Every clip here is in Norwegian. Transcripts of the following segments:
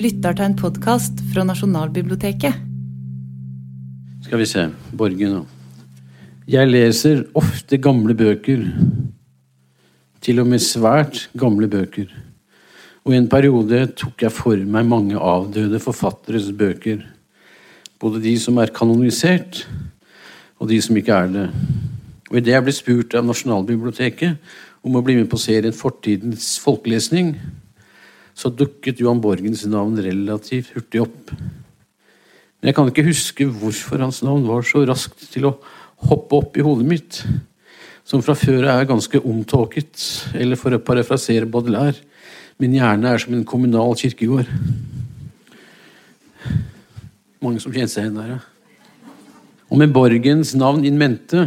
lytter til en podkast fra Nasjonalbiblioteket. Skal vi se Borge nå. Jeg leser ofte gamle bøker. Til og med svært gamle bøker. Og i en periode tok jeg for meg mange avdøde forfatteres bøker. Både de som er kanonisert, og de som ikke er det. Og Idet jeg ble spurt av Nasjonalbiblioteket om å bli med på serien Fortidens folkelesning, så dukket Johan Borgens navn relativt hurtig opp. Men jeg kan ikke huske hvorfor hans navn var så raskt til å hoppe opp i hodet mitt, som fra før er ganske omtåket, eller for å parafrasere Baudelaire, min hjerne er som en kommunal kirkegård. Mange som kjenner seg igjen der, ja. Og med Borgens navn in mente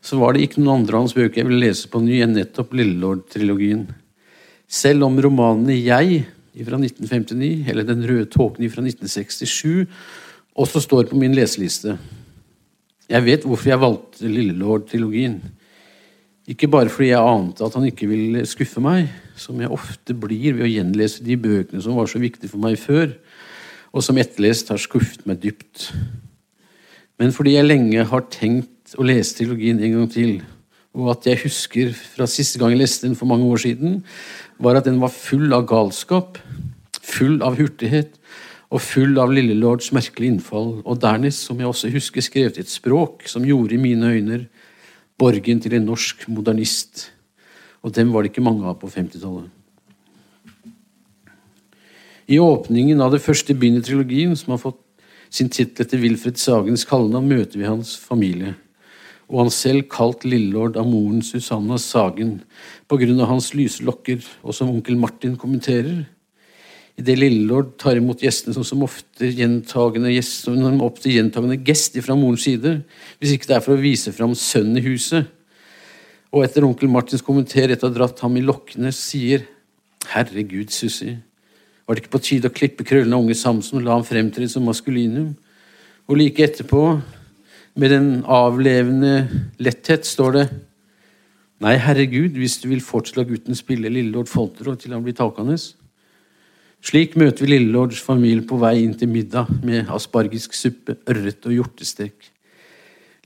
så var det ikke noen andre av hans bøker jeg ville lese på ny enn nettopp Lillelord-trilogien. Selv om romanene Jeg fra 1959 eller Den røde tåken fra 1967 også står på min leseliste. Jeg vet hvorfor jeg valgte Lillelord-trilogien. Ikke bare fordi jeg ante at han ikke ville skuffe meg, som jeg ofte blir ved å gjenlese de bøkene som var så viktige for meg før, og som etterlest har skuffet meg dypt. Men fordi jeg lenge har tenkt å lese trilogien en gang til. Og at jeg husker fra siste gang jeg leste den for mange år siden, var at den var full av galskap, full av hurtighet og full av Lillelords merkelige innfall. Og dernest, som jeg også husker, skrevet et språk som gjorde i mine øyne Borgen til en norsk modernist. Og dem var det ikke mange av på 50-tallet. I åpningen av det første bindet i trilogien, som har fått sin tittel etter Wilfred Sagens kallenavn, møter vi hans familie og han selv kalt lillelord av moren Susanna Sagen på grunn av hans lyse lokker, og som onkel Martin kommenterer. Idet lillelord tar imot gjestene som, som ofte gjentagende gjest, opp til gjentagende gest fra morens side, hvis ikke det er for å vise fram sønnen i huset. Og etter onkel Martins kommenter etter å ha dratt ham i lokkene, sier Herregud, Sussi, var det ikke på tide å klippe krøllene av unge Samson og la ham fremtre som maskulinum? Og like etterpå med den avlevende letthet, står det Nei, herregud, hvis du vil fortsatt la gutten spille lillelord Folterud til han blir talkende. Slik møter vi lillelords familie på vei inn til middag med aspargisk suppe, ørret og hjortestek.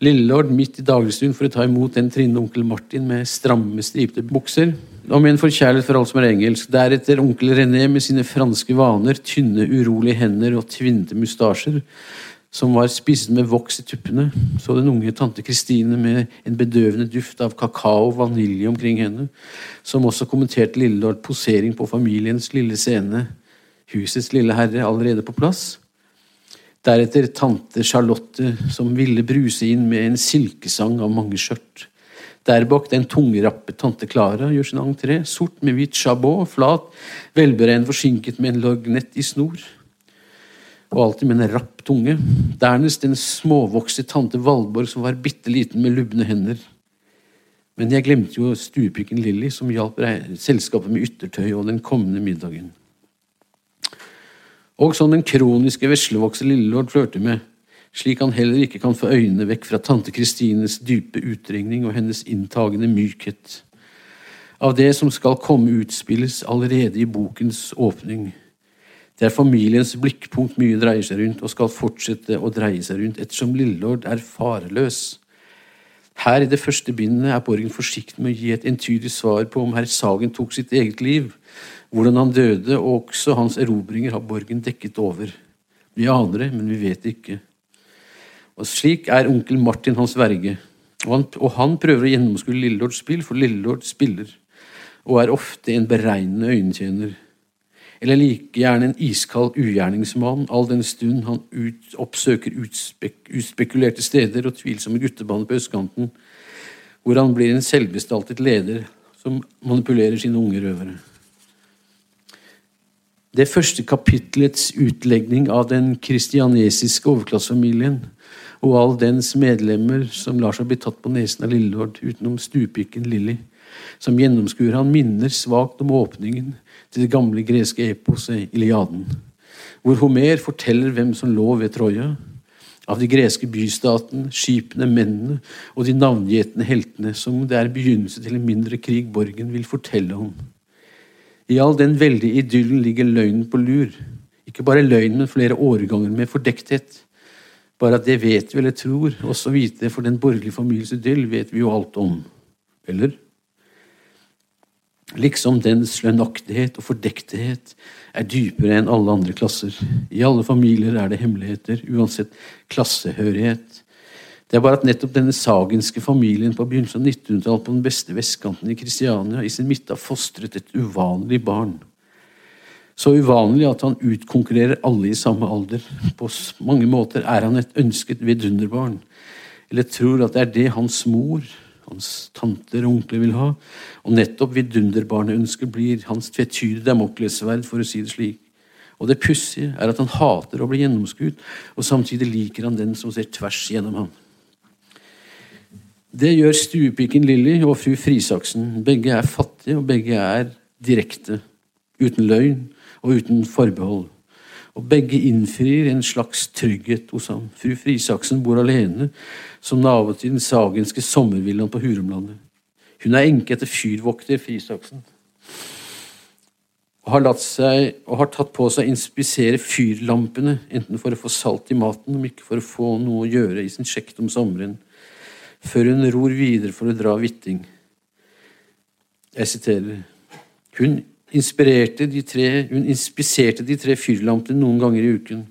Lillelord midt i dagligstuen for å ta imot den trinne onkel Martin med stramme, stripte bukser, og med en forkjærlighet for alt som er engelsk. Deretter onkel René med sine franske vaner, tynne, urolige hender og tvinte mustasjer, som var spist med voks i tuppene, så den unge tante Kristine med en bedøvende duft av kakao og vanilje omkring henne, som også kommenterte Lillelord posering på familiens lille scene, husets lille herre allerede på plass. Deretter tante Charlotte, som ville bruse inn med en silkesang av mange skjørt. Derbak den tungrappe tante Clara gjør sin entré, sort med hvitt chabot, flat, velberegnet forsinket med en lorgnett i snor og alltid med en rapp tunge. Dernest en småvokste tante Valborg som var bitte liten med lubne hender. Men jeg glemte jo stuepiken Lilly, som hjalp selskapet med yttertøy og den kommende middagen. Og sånn den kroniske veslevokse lillelord flørter med, slik han heller ikke kan få øynene vekk fra tante Kristines dype utregning og hennes inntagende mykhet. Av det som skal komme, utspilles allerede i bokens åpning. Det er familiens blikkpunkt mye dreier seg rundt, og skal fortsette å dreie seg rundt, ettersom Lillelord er fareløs. Her i det første bindet er Borgen forsiktig med å gi et entydig svar på om herr Sagen tok sitt eget liv, hvordan han døde, og også hans erobringer har Borgen dekket over. Vi aner det, men vi vet det ikke. Og Slik er onkel Martin hans verge, og han, og han prøver å gjennomskue Lillelords spill, for Lillelord spiller, og er ofte en beregnende øyentjener eller like gjerne en iskald ugjerningsmann, all den stund han ut, oppsøker utspek, utspekulerte steder og tvilsomme guttebaner på østkanten, hvor han blir en selvbestaltet leder som manipulerer sine unge røvere. Det første kapitlets utlegning av den kristianesiske overklassefamilien og all dens medlemmer som lar seg bli tatt på nesen av Lillelord utenom stupikken Lilly, som gjennomskuer han, minner svakt om åpningen til det gamle greske eposet Iliaden, hvor Homer forteller hvem som lå ved Troja, av de greske bystatene, skipene, mennene og de navngjetne heltene, som det er begynnelse til en mindre krig Borgen vil fortelle om. I all den veldige idyllen ligger løgnen på lur. Ikke bare løgn, men flere årganger med fordekthet. Bare at det vet vi eller tror oss å vite, for den borgerlige families idyll vet vi jo alt om. Eller? Liksom dens lønnaktighet og fordekthet er dypere enn alle andre klasser. I alle familier er det hemmeligheter, uansett klassehørighet. Det er bare at nettopp denne sagenske familien på begynnelsen av 1900-tallet på den beste vestkanten i Kristiania i sin midte har fostret et uvanlig barn. Så uvanlig at han utkonkurrerer alle i samme alder. På mange måter er han et ønsket vidunderbarn. Eller tror at det er det hans mor, hans tanter og onkler vil ha. Og nettopp vidunderbarneønsket blir hans tvetydige damoklessverd, for å si det slik. Og det pussige er at han hater å bli gjennomskuet, og samtidig liker han den som ser tvers gjennom ham. Det gjør stuepiken Lilly og fru Frisaksen. Begge er fattige, og begge er direkte, uten løgn og uten forbehold. Og begge innfrir en slags trygghet hos ham. Fru Frisaksen bor alene, som nabo til den sagenske sommervillaen på Hurumlandet. Hun er enke etter fyrvokter Frisaksen. Og har, seg, og har tatt på seg å inspisere fyrlampene, enten for å få salt i maten, om ikke for å få noe å gjøre i sin sjekt om sommeren, før hun ror videre for å dra vitting. Jeg siterer. Hun inspirerte de tre, hun inspiserte de tre fyrlampene noen ganger i uken.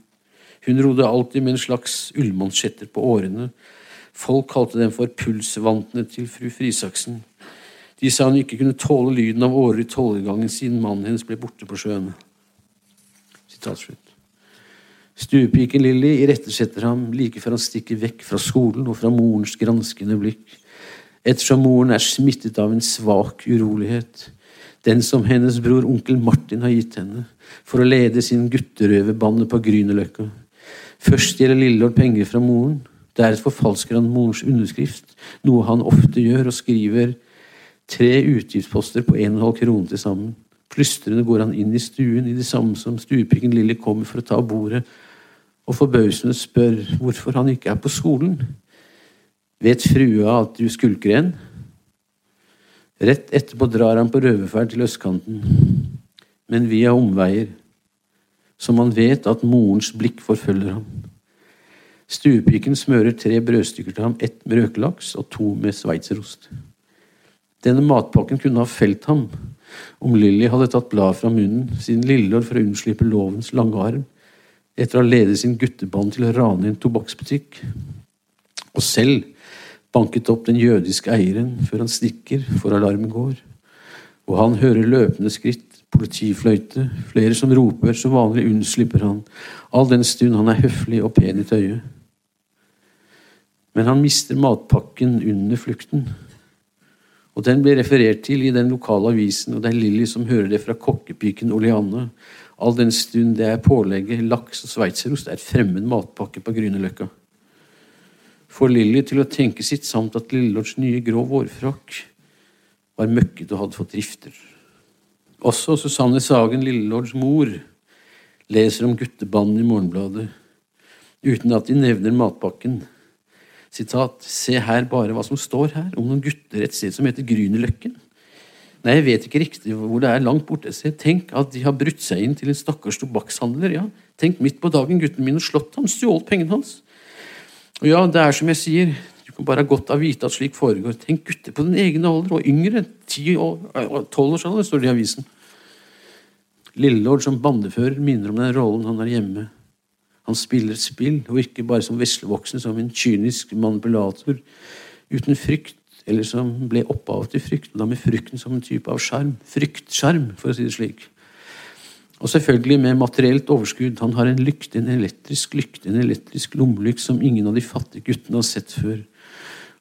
Hun rodde alltid med en slags ullmansjetter på årene. Folk kalte dem for pulsvantene til fru Frisaksen. De sa hun ikke kunne tåle lyden av årer i tolvgangen siden mannen hennes ble borte på sjøen. Stuepiken Lilly irettesetter ham like før han stikker vekk fra skolen og fra morens granskende blikk. Ettersom moren er smittet av en svak urolighet, den som hennes bror onkel Martin har gitt henne, for å lede sin gutterøverbande på Grünerløkka. Først gjelder Lillelord penger fra moren, deretter forfalsker han morens underskrift, noe han ofte gjør, og skriver tre utgiftsposter på 1,5 krone til sammen. Plystrende går han inn i stuen i det samme som stuepiken Lilly kommer for å ta bordet, og forbausende spør hvorfor han ikke er på skolen. Vet frua at du skulker en? Rett etterpå drar han på røverferd til østkanten, men via omveier, som han vet at morens blikk forfølger ham. Stuepiken smører tre brødstykker til ham, ett med røkelaks og to med sveitserost. Denne matpakken kunne ha felt ham om Lilly hadde tatt bladet fra munnen, siden Lillelord for å unnslippe lovens lange arm, etter å ha ledet sin gutteband til å rane en tobakksbutikk, og selv banket opp den jødiske eieren før han stikker, for alarmen går. Og han hører løpende skritt, politifløyte, flere som roper, som vanlig unnslipper han, all den stund han er høflig og pen i tøyet. Men han mister matpakken under flukten. Og den blir referert til i den lokale avisen, og det er Lilly som hører det fra kokkepiken Oleanne, all den stund det er pålegget laks og sveitserost er fremmed matpakke på Grünerløkka får Lilly til å tenke sitt samt at Lillelords nye grå vårfrakk var møkket og hadde fått rifter. Også Susanne Sagen, Lillelords mor, leser om guttebanden i Morgenbladet, uten at de nevner matpakken. Sitat, Se her bare hva som står her, om noen gutter et sted som heter Grünerløkken. Nei, jeg vet ikke riktig hvor det er langt borte. Se, tenk at de har brutt seg inn til en stakkars tobakkshandler. ja. Tenk midt på dagen gutten min og slått ham, stjålet pengene hans. Og ja, det er som jeg sier, du kan bare ha godt av å vite at slik foregår. Tenk gutter på din egen alder og yngre. Ti og tolv års alder, står det i avisen. Lillelord som bandefører minner om den rollen han har hjemme. Han spiller spill, og ikke bare som veslevoksen, som en kynisk manipulator uten frykt, eller som ble opphavet til frykt, og da med frykten som en type av sjarm. Fryktsjarm, for å si det slik. Og selvfølgelig med materielt overskudd. Han har en lykte, en elektrisk lykte, en elektrisk lommelykt som ingen av de fattige guttene har sett før.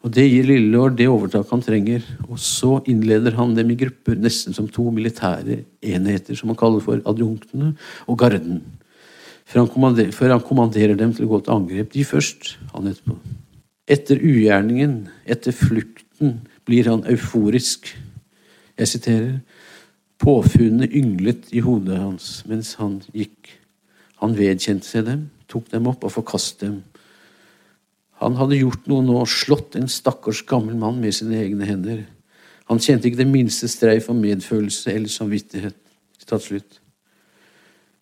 Og Det gir Lillelord det overtak han trenger. Og så innleder han dem i grupper, nesten som to militære enheter, som han kaller for adjunktene og garden. Før han, før han kommanderer dem til å gå til angrep. De først, han etterpå. Etter ugjerningen, etter flukten, blir han euforisk. Jeg siterer Påfunnene ynglet i hodet hans mens han gikk. Han vedkjente seg dem, tok dem opp og forkastet dem. Han hadde gjort noe nå, slått en stakkars gammel mann med sine egne hender. Han kjente ikke det minste streif av medfølelse eller samvittighet.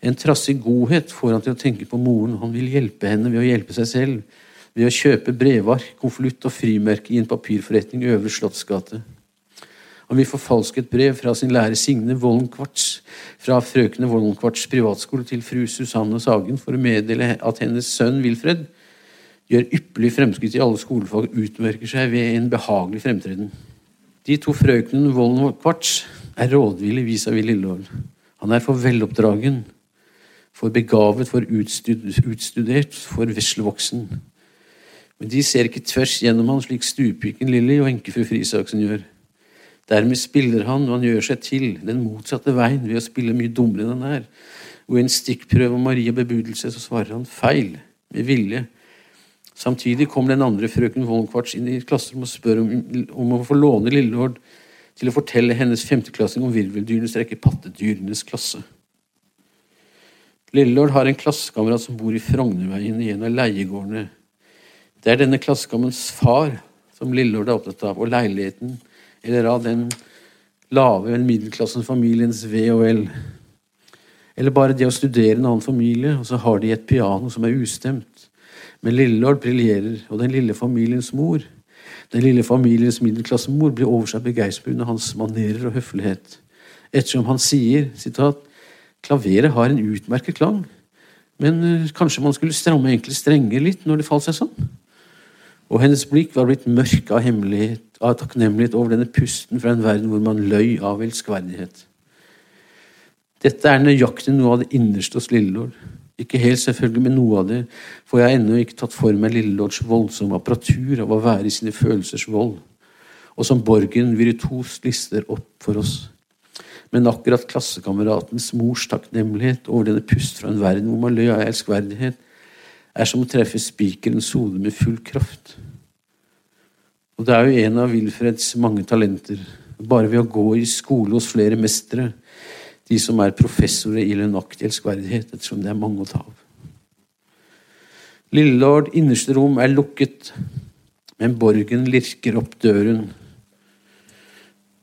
En trassig godhet får han til å tenke på moren. Han vil hjelpe henne ved å hjelpe seg selv. Ved å kjøpe brevark, konvolutt og frimerke i en papirforretning i Øvre Slottsgate. Han vi forfalsket et brev fra sin lærer Signe Vollenkvarts fra frøkene Vollenkvarts privatskole til fru Susanne Sagen for å meddele at hennes sønn Wilfred gjør ypperlig fremskritt i alle skolefag og utmerker seg ved en behagelig fremtreden. De to frøknene Vollenkvarts er rådville vis-à-vis Lillehold. Han er for veloppdragen, for begavet, for utstudert, for veslevoksen. Men de ser ikke tvers gjennom han slik stuepiken Lilly og enkefru Frisaksen gjør. Dermed spiller han, og han gjør seg til, den motsatte veien ved å spille mye dummere enn han er. Og i en stikkprøve om Maria bebudelse så svarer han feil, med vilje. Samtidig kommer den andre frøken Wollenkvarts inn i klasserommet og spør om, om å få låne Lillelord til å fortelle hennes femteklassing om virveldyrenes rekke pattedyrenes klasse. Lillelord har en klassekamerat som bor i Frognerveien i en av leiegårdene. Det er denne klassekamerats far som Lillelord er opptatt av, og leiligheten eller av den lave middelklassen familiens ve og vel. Eller bare det å studere en annen familie, og så har de et piano som er ustemt. Men Lillelord briljerer, og den lille familiens mor, den lille familiens middelklassemor, blir over seg begeistret under hans manerer og høflighet. Ettersom han sier sitat, klaveret har en utmerket klang, men eh, kanskje man skulle stramme enkle strenger litt når det falt seg sånn? Og hennes blikk var blitt mørk av hemmelighet av takknemlighet over denne pusten fra en verden hvor man løy av elskverdighet. Dette er nøyaktig noe av det innerste hos Lillelord. Ikke helt selvfølgelig, med noe av det, for jeg har ennå ikke tatt for meg Lillelords voldsomme apparatur av å være i sine følelsers vold, og som Borgen virtuos lister opp for oss. Men akkurat klassekameratens mors takknemlighet over denne pust fra en verden hvor man løy av elskverdighet, er som å treffe spikerens hode med full kraft. Og det er jo en av Wilfreds mange talenter. Bare ved å gå i skole hos flere mestere, de som er professorer i lønnaktig elskverdighet, ettersom det er mange å ta av. Lillelord innerste rom er lukket, men borgen lirker opp døren.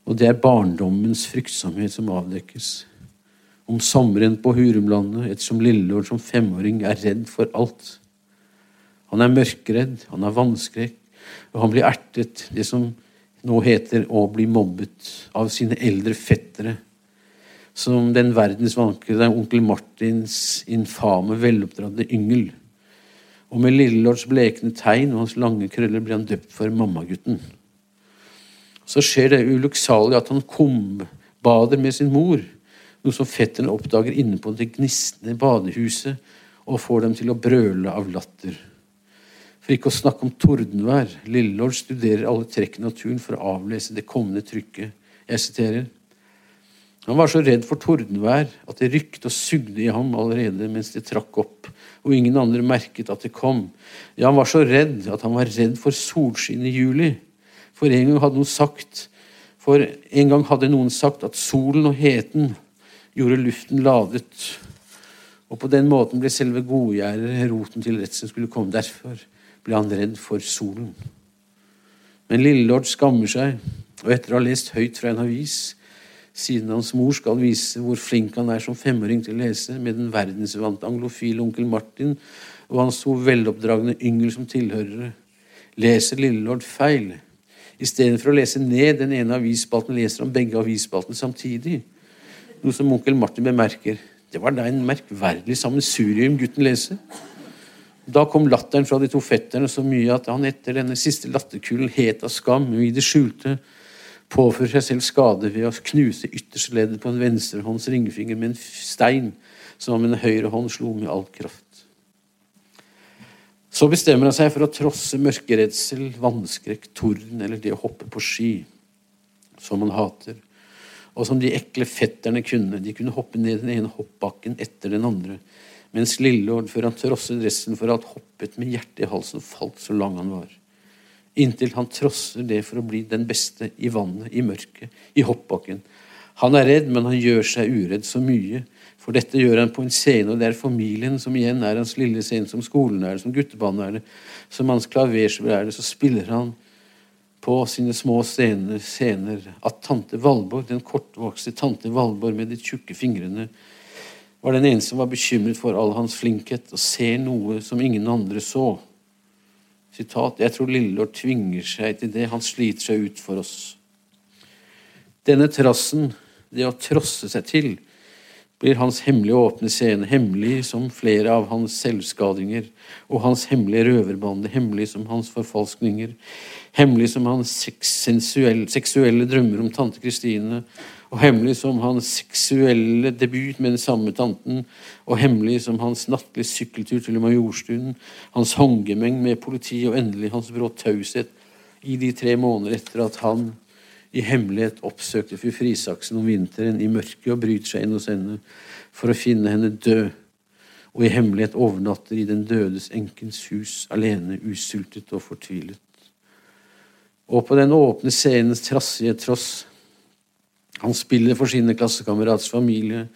Og det er barndommens fryktsomhet som avdekkes. Om sommeren på Hurumlandet, ettersom Lillelord som femåring er redd for alt. Han er mørkredd, han har vannskrekk, og han blir ertet, det som nå heter å bli mobbet, av sine eldre fettere. Som den verdensvankede onkel Martins infame, veloppdradde yngel. Og med Lillelords blekne tegn og hans lange krøller blir han døpt for mammagutten. Så skjer det ulykksalige at han kumbader med sin mor, noe som fetterne oppdager inne på det gnistende badehuset, og får dem til å brøle av latter. For ikke å snakke om tordenvær. Lillelord studerer alle trekk i naturen for å avlese det kommende trykket. Jeg siterer. Han var så redd for tordenvær at det rykte og sugde i ham allerede mens det trakk opp, og ingen andre merket at det kom. Ja, han var så redd at han var redd for solskinn i juli. For en gang hadde noen sagt for en gang hadde noen sagt at solen og heten gjorde luften ladet, og på den måten ble selve godgjæret roten til redselen skulle komme. Derfor ble han redd for solen. Men Lillelord skammer seg, og etter å ha lest høyt fra en avis, siden hans mor skal vise hvor flink han er som femåring til å lese, med den verdensvante anglofile onkel Martin og hans to veloppdragne yngel som tilhørere, leser Lillelord feil. I stedet for å lese ned den ene avisspalten, leser han begge avisspaltene samtidig. Noe som onkel Martin bemerker. Det var da en merkverdig sammensurium gutten leser. Da kom latteren fra de to fetterne så mye at han etter denne siste latterkulen het av skam og i det skjulte påfører seg selv skade ved å knuse ytterste leddet på en venstrehånds ringfinger med en stein som om en høyre hånd slo med all kraft. Så bestemmer han seg for å trosse mørkeredsel, vannskrekk, torden eller det å hoppe på ski, som han hater, og som de ekle fetterne kunne. De kunne hoppe ned den ene hoppbakken etter den andre mens Lillelord, før han trosset resten for at hoppet med hjertet i halsen, falt så lang han var. Inntil han trosser det for å bli den beste i vannet, i mørket, i hoppbakken. Han er redd, men han gjør seg uredd så mye. For dette gjør han på en scene, og det er familien som igjen er hans lille scene, som skolen er det, som guttebanen er det, som hans klaverspill er det. Så spiller han på sine små scener, scener at tante Valborg, den kortvokste tante Valborg med de tjukke fingrene, var den eneste som var bekymret for all hans flinkhet og ser noe som ingen andre så. Sitat, Jeg tror Lillelord tvinger seg til det, han sliter seg ut for oss. Denne trassen, det å trosse seg til, blir hans hemmelige åpne scene, hemmelig som flere av hans selvskadinger, og hans hemmelige røverbande, hemmelig som hans forfalskninger, hemmelig som hans seksuelle, seksuelle drømmer om tante Kristine, og hemmelig som hans seksuelle debut med den samme tanten, og hemmelig som hans nattlige sykkeltur til Majorstuen, hans håndgemeng med politiet, og endelig hans brå taushet i de tre måneder etter at han i hemmelighet oppsøkte fru Frisaksen om vinteren i mørket og bryter seg inn hos henne for å finne henne død, og i hemmelighet overnatter i den dødes enkens hus alene, usultet og fortvilet. Og på den åpne scenens trassige tross han spiller for sine klassekamerats familie,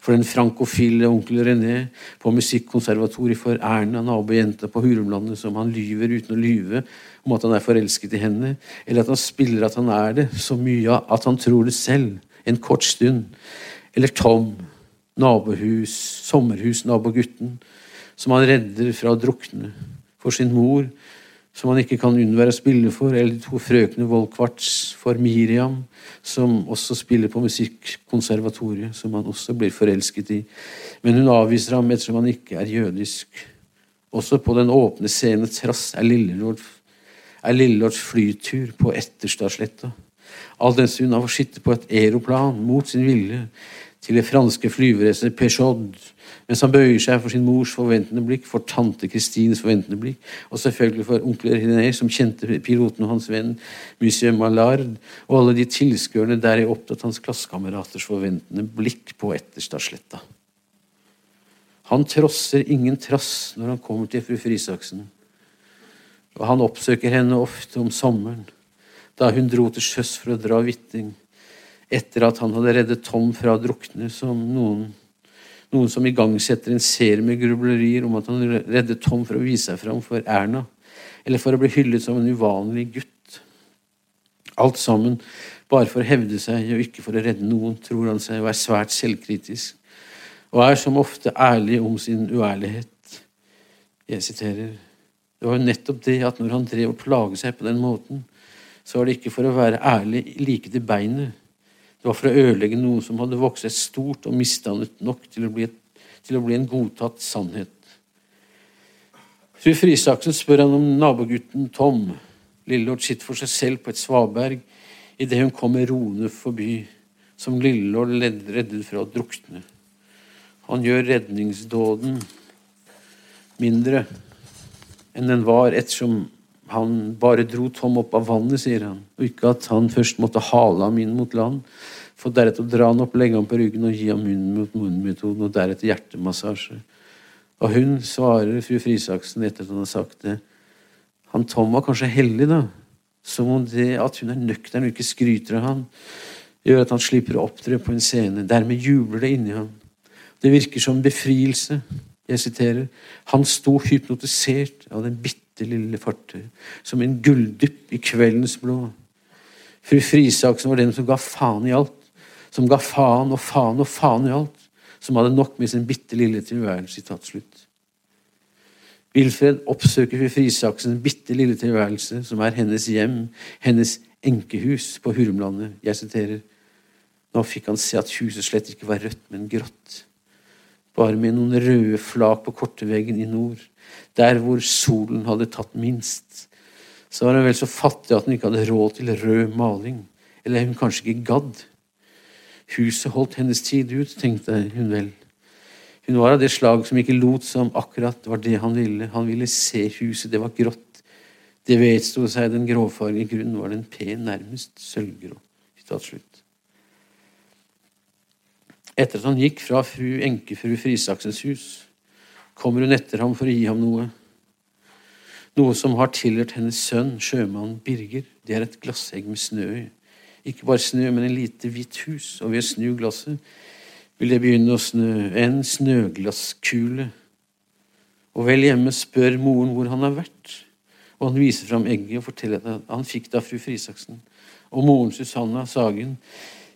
for den frankofile onkel René, på musikkonservatoriet for Erna, nabojenta på Hurumlandet, som han lyver uten å lyve om at han er forelsket i henne, eller at han spiller at han er det, så mye at han tror det selv, en kort stund. Eller Tom, nabohus, sommerhus, nabogutten, som han redder fra å drukne. For sin mor, som han ikke kan unnvære å spille for, eller de to frøkene Volkvarts for Miriam, som også spiller på musikkonservatoriet, som han også blir forelsket i. Men hun avviser ham ettersom han ikke er jødisk. Også på den åpne scene trass er Lillelord, er Lillelords flytur på Etterstadsletta. All den stund han får sitte på et aeroplan mot sin vilje til det franske flyvevesenet Peugeot mens han bøyer seg for sin mors forventende blikk, for tante Kristines forventende blikk, og selvfølgelig for onkel René, som kjente piloten og hans venn monsieur Mallard, og alle de tilskuerne der er opptatt hans klassekameraters forventende blikk på Etterstadsletta. Han trosser ingen trass når han kommer til fru Frisaksen, og han oppsøker henne ofte om sommeren, da hun dro til sjøs for å dra vitting, etter at han hadde reddet Tom fra å drukne, som noen noen som igangsetter en serie med grublerier om at han reddet Tom for å vise seg fram for Erna, eller for å bli hyllet som en uvanlig gutt. Alt sammen bare for å hevde seg og ikke for å redde noen, tror han seg å være svært selvkritisk, og er som ofte ærlig om sin uærlighet. Jeg siterer Det var jo nettopp det at når han drev og plaget seg på den måten, så var det ikke for å være ærlig like til beinet, det var for å ødelegge noe som hadde vokst stort og misdannet nok til å bli, til å bli en godtatt sannhet. Fru Frisaksen spør han om nabogutten Tom. Lillelord sitter for seg selv på et svaberg idet hun kommer roende forbi, som Lillelord reddet fra å drukne. Han gjør redningsdåden mindre enn den var, ettersom han bare dro Tom opp av vannet, sier han, og ikke at han først måtte hale ham inn mot land, for deretter å dra han opp, legge ham på ryggen og gi ham munnen mot munnen-metoden, og deretter hjertemassasje. Og hun svarer fru Frisaksen etter at han har sagt det. Han Tom var kanskje heldig, da. Som om det at hun er nøktern og ikke skryter av ham, gjør at han slipper å opptre på en scene. Dermed jubler det inni ham. Det virker som befrielse. Jeg siterer. Han sto hypnotisert av den bitte bitte lille fartøy, som en gulldypp i kveldens blå. Fru Frisaksen var den som ga faen i alt, som ga faen og faen og faen i alt, som hadde nok med sin bitte lille tilværelse. slutt. Wilfred oppsøker fru Frisaksens bitte lille tilværelse, som er hennes hjem, hennes enkehus på Hurumlandet. Jeg siterer Nå fikk han se at huset slett ikke var rødt, men grått. Bare med noen røde flak på korteveggen i nord der hvor solen hadde tatt minst. Så var hun vel så fattig at hun ikke hadde råd til rød maling. Eller hun kanskje ikke gadd. Huset holdt hennes tid ut, tenkte hun vel. Hun var av det slag som ikke lot som akkurat var det han ville. Han ville se huset, det var grått. Det vedsto seg den gråfarge grunnen var den pen, nærmest sølvgrå. Etter at han gikk fra fru enkefru Frisaksens hus, kommer hun etter ham for å gi ham noe. Noe som har tilhørt hennes sønn, sjømannen Birger. Det er et glassegg med snø i. Ikke bare snø, men en lite hvitt hus, og ved å snu glasset vil det begynne å snø. En snøglasskule. Og vel hjemme spør moren hvor han har vært, Og han viser fram egget og forteller at han fikk det av fru Frisaksen. Og moren Susanna Sagen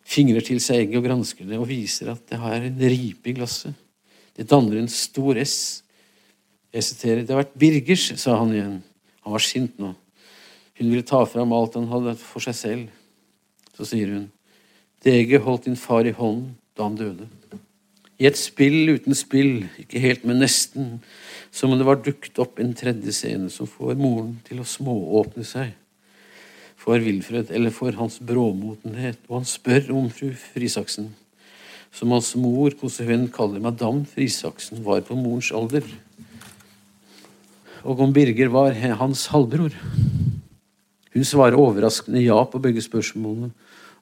fingrer til seg egget og gransker det og viser at det har en ripe i glasset. Det danner en stor S. Jeg siterer. 'Det har vært Birgers', sa han igjen. Han var sint nå. Hun ville ta fram alt han hadde for seg selv. Så sier hun, 'Det holdt din far i hånden da han døde'. I et spill uten spill, ikke helt, men nesten, som om det var dukket opp en tredje scene som får moren til å smååpne seg for Wilfred, eller for hans bråmotenhet, og han spør om fru Frisaksen, som hans mor konsekvent kaller madame Frisaksen, var på morens alder, og om Birger var hans halvbror. Hun svarer overraskende ja på begge spørsmålene,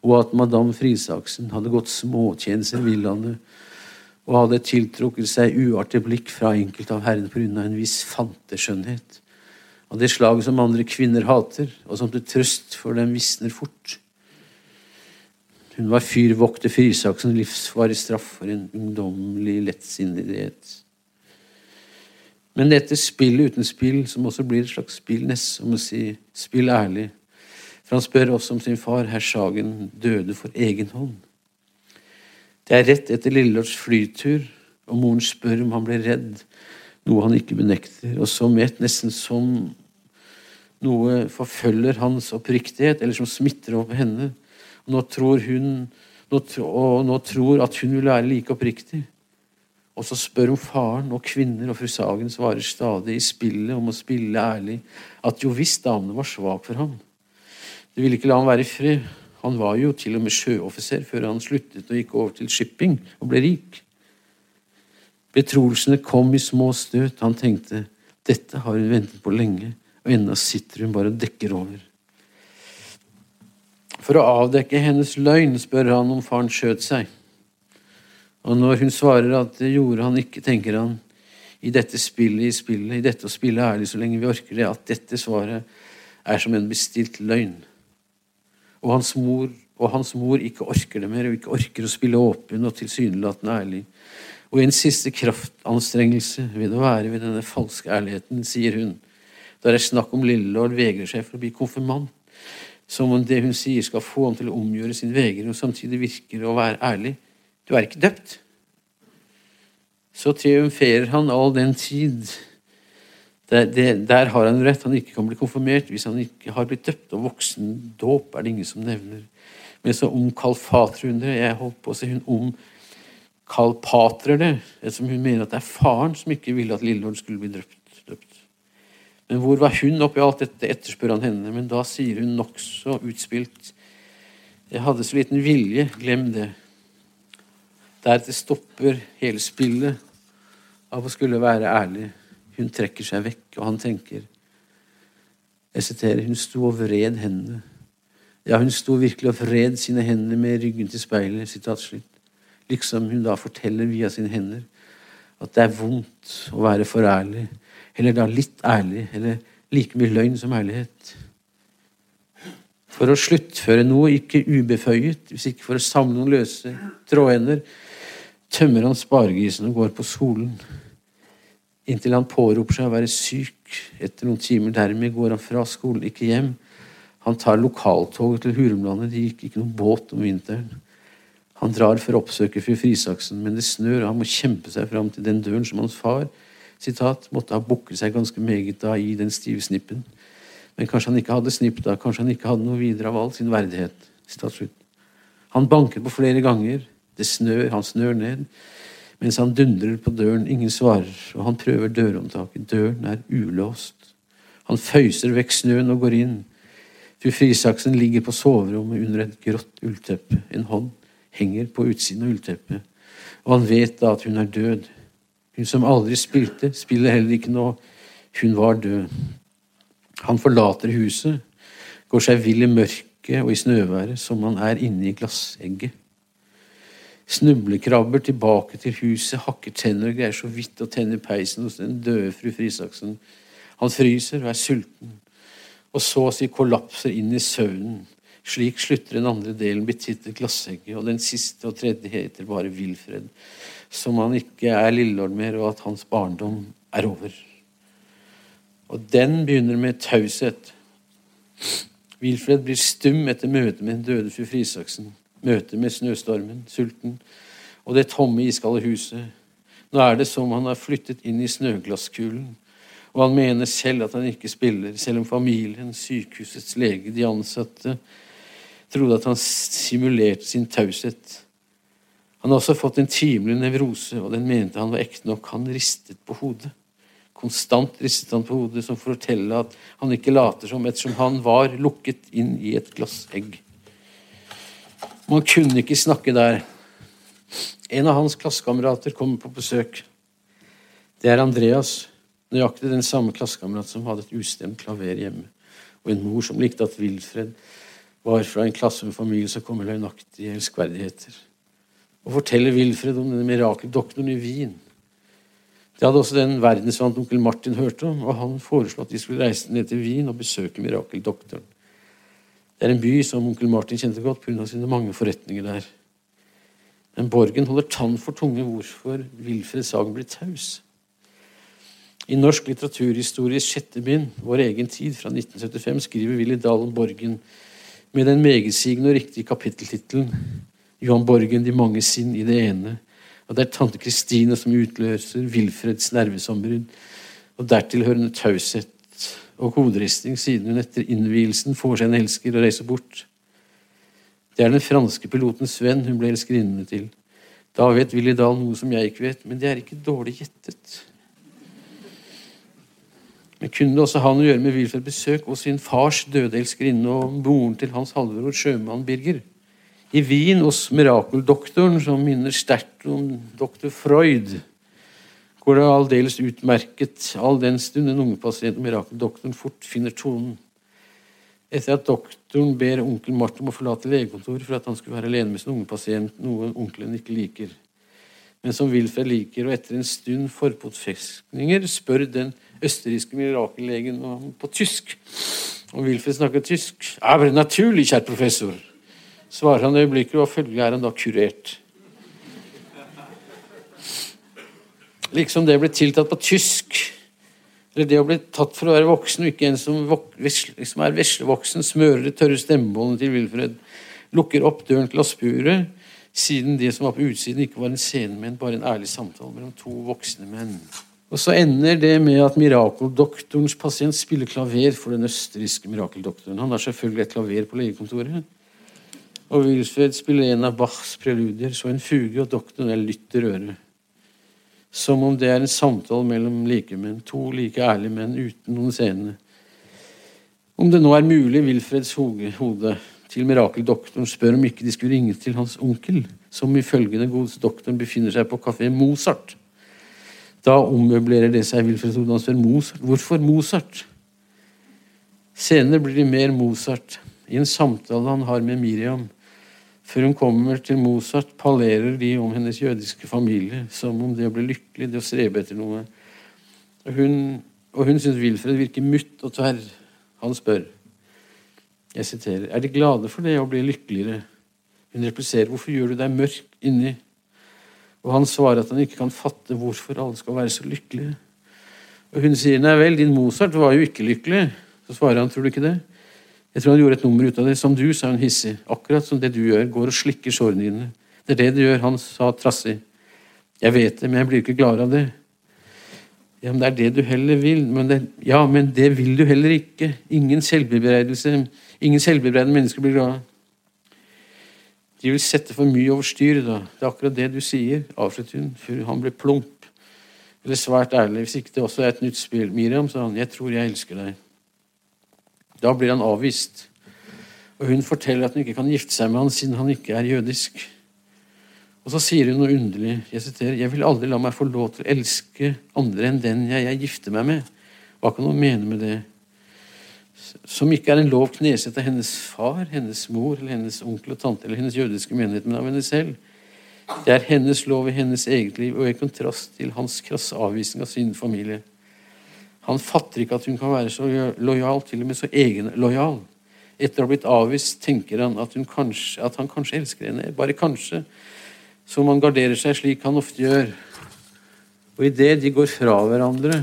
og at madame Frisaksen hadde gått småtjenester villaene og hadde tiltrukket seg uartig blikk fra enkelte av herrene pga. en viss fanteskjønnhet av det slaget som andre kvinner hater, og som til trøst for dem visner fort. Hun var fyrvokter for Isaksens livsvarig straff for en ungdommelig lettsinnighet. Men dette spillet uten spill, som også blir et slags spill, nest, som å si spill ærlig, for han spør også om sin far, herr Sagen, døde for egen hånd. Det er rett etter Lillelords flytur, og moren spør om han ble redd, noe han ikke benekter, og som et nesten som noe forfølger hans oppriktighet, eller som smitter over henne. Og nå tror hun og nå tror at hun vil være like oppriktig. Og så spør hun faren og kvinner, og fru Sagen svarer stadig i spillet om å spille ærlig at jo visst damene var svak for ham. De ville ikke la ham være i fred. Han var jo til og med sjøoffiser før han sluttet og gikk over til shipping og ble rik. Betroelsene kom i små støt. Han tenkte dette har hun ventet på lenge og ennå sitter hun bare og dekker over. For å avdekke hennes løgn spør han om faren skjøt seg. Og når hun svarer at det gjorde han ikke, tenker han i dette spillet i spillet, i dette å spille ærlig så lenge vi orker det, at dette svaret er som en bestilt løgn. Og hans mor, og hans mor ikke orker det mer, og ikke orker å spille åpen og tilsynelatende ærlig. Og i en siste kraftanstrengelse ved å være ved denne falske ærligheten, sier hun, da det er snakk om Lillelord vegrer seg for å bli konfirmant, som om det hun sier, skal få ham til å omgjøre sin vegring, og samtidig virker å være ærlig. Du er ikke døpt. Så triumferer han all den tid. Der, det, der har han rett. Han ikke kan bli konfirmert hvis han ikke har blitt døpt. Og voksen dåp er det ingen som nevner. Men så omkalfatrer hun det. Jeg holdt på å si hun omkalpatrer det, ettersom hun mener at det er faren som ikke ville at Lillelord skulle bli døpt. Men hvor var hun oppi alt dette, etterspør han henne. Men da sier hun nokså utspilt Jeg hadde så liten vilje, glem det. Deretter stopper hele spillet av å skulle være ærlig. Hun trekker seg vekk, og han tenker Jeg siterer Hun sto og vred hendene. Ja, hun sto virkelig og vred sine hender med ryggen til speilet. sitat slutt. Liksom hun da forteller via sine hender at det er vondt å være for ærlig eller da litt ærlig, eller like mye løgn som ærlighet. For å sluttføre noe, ikke ubeføyet, hvis ikke for å samle noen løse trådender, tømmer han sparegrisen og går på skolen. Inntil han påroper seg å være syk. Etter noen timer dermed går han fra skolen, ikke hjem. Han tar lokaltoget til Hurumlandet. Det gikk ikke noen båt om vinteren. Han drar for å oppsøke fru Frisaksen, men det snør, og han må kjempe seg fram til den døren som hans far sitat, måtte ha bukket seg ganske meget da i den stive snippen. Men kanskje han ikke hadde snipp da, kanskje han ikke hadde noe videre av all sin verdighet. Sitat slutt. Han banker på flere ganger. Det snør, han snør ned. Mens han dundrer på døren, ingen svarer, og han prøver dørhåndtaket. Døren er ulåst. Han føyser vekk snøen og går inn. Fru Frisaksen ligger på soverommet under et grått ullteppe. En hånd henger på utsiden av ullteppet, og han vet da at hun er død. Hun som aldri spilte, spiller heller ikke nå. Hun var død. Han forlater huset, går seg vill i mørket og i snøværet, som han er inne i glassegget. Snublekrabber tilbake til huset, hakker tenner og greier så vidt å tenne peisen hos den døde fru Frisaksen. Han fryser og er sulten, og så å si kollapser inn i søvnen. Slik slutter den andre delen betittet glassegget, og den siste og tredje heter bare Wilfred som han ikke er lillelord mer, og at hans barndom er over. Og den begynner med taushet. Wilfred blir stum etter møtet med den døde fru Frisaksen. Møtet med snøstormen, sulten og det tomme, iskalde huset. Nå er det som han har flyttet inn i snøglasskulen, og han mener selv at han ikke spiller, selv om familien, sykehusets lege, de ansatte, trodde at han simulerte sin taushet. Han har også fått en timelig nevrose, og den mente han var ekte nok. Han ristet på hodet. Konstant ristet han på hodet, som for å fortelle at han ikke later som, ettersom han var lukket inn i et glassegg. Man kunne ikke snakke der. En av hans klassekamerater kommer på besøk. Det er Andreas, nøyaktig den samme klassekamerat som hadde et ustemt klaver hjemme, og en mor som likte at Wilfred var fra en klasse med familie som kom med løgnaktige elskverdigheter. Og forteller Wilfred om denne mirakeldoktoren i Wien. Det hadde også den verdensvant onkel Martin hørt om, og han foreslo at de skulle reise ned til Wien og besøke mirakeldoktoren. Det er en by som onkel Martin kjente godt pga. sine mange forretninger der. Men Borgen holder tann for tunge hvorfor Wilfred Sagen blir taus. I Norsk litteraturhistories sjette bind, Vår egen tid, fra 1975, skriver Willy Dahl om Borgen med den megetsigende og riktige kapitteltittelen Johan Borgen, De mange sinn i det ene. Og det er tante Kristine som utløser Wilfreds nervesombrudd. og dertilhørende taushet og hoderisting siden hun etter innvielsen får seg en elsker og reiser bort. Det er den franske piloten Sven hun ble elskerinnene til. Da vet Willy Dahl noe som jeg ikke vet, men det er ikke dårlig gjettet. Men kunne det også ha noe å gjøre med Wilfred besøk og sin fars døde elskerinne og moren til hans halvbror sjømann Birger? I Wien hos mirakeldoktoren, som minner sterkt om doktor Freud, går det aldeles utmerket, all den stund en ungepasient og mirakeldoktoren fort finner tonen. Etter at doktoren ber onkel Martin om å forlate legekontoret for at han skulle være alene med sin unge pasient, noe onkelen ikke liker. Men som Wilfred liker, og etter en stund forpotfestninger spør den østerrikske mirakellegen på tysk. Og Wilfred snakker tysk. Aber naturlig, kjært professor, svarer han øyeblikkelig, og følgelig er han da kurert. Liksom det ble tiltatt på tysk eller det å bli tatt for å være voksen, og ikke en som, som er veslevoksen, smører det tørre stemmebåndet til Wilfred, lukker opp døren til glassburet, siden det som var på utsiden, ikke var en scene, men bare en ærlig samtale mellom to voksne menn. Og så ender det med at mirakeldoktorens pasient spiller klaver for den østerrikske mirakeldoktoren. Han har selvfølgelig et klaver på legekontoret. Og Wilfred spiller en av Bachs preludier, så en fuge, og doktoren er lytter øret som om det er en samtale mellom likemenn, to like ærlige menn uten noen scene. Om det nå er mulig, Wilfreds hode til mirakeldoktoren spør om ikke de skulle ringe til hans onkel, som ifølge den godeste doktoren befinner seg på kafé Mozart. Da ommøblerer det seg Wilfred hode. Han spør Mozart. Hvorfor Mozart? Senere blir det mer Mozart. I en samtale han har med Miriam, før hun kommer til Mozart, pallerer de om hennes jødiske familie, som om det å bli lykkelig, det å strebe etter noe. Og hun, og hun syns Wilfred virker mutt og tverr. Han spør, jeg siterer, er de glade for det å bli lykkeligere? Hun repliserer, hvorfor gjør du deg mørk inni? Og han svarer at han ikke kan fatte hvorfor alle skal være så lykkelige. Og hun sier, nei vel, din Mozart var jo ikke lykkelig. Så svarer han, tror du ikke det? Jeg tror han gjorde et nummer ut av det. Som du, sa hun hissig. Akkurat som det du gjør. Går og slikker sårene dine. Det er det du gjør. Han sa trassig. Jeg vet det, men jeg blir ikke glad av det. Ja, men det er det du heller vil. Men det, ja, men det vil du heller ikke. Ingen selvbebreidelse. Ingen selvbebreidende mennesker blir glade. De vil sette for mye over styr, da. Det er akkurat det du sier, avsluttet hun, før han ble plump. Eller svært ærlig. Hvis ikke det også er et nytt spill. Miriam, sa han, jeg tror jeg elsker deg. Da blir han avvist. Og hun forteller at hun ikke kan gifte seg med han siden han ikke er jødisk. Og så sier hun noe underlig. Jeg siterer, jeg vil aldri la meg få lov til å elske andre enn den jeg, jeg gifter meg med. Hva kan hun mene med det? Som ikke er en lov knesett av hennes far, hennes mor, eller hennes onkel og tante eller hennes jødiske menighet, men av henne selv. Det er hennes lov i hennes eget liv, og i kontrast til hans krasse avvisning av sin familie. Han fatter ikke at hun kan være så lojal, til og med så egenlojal. Etter å ha blitt avvist tenker han at, kanskje, at han kanskje elsker henne. Bare kanskje. Så man garderer seg slik han ofte gjør. Og idet de går fra hverandre,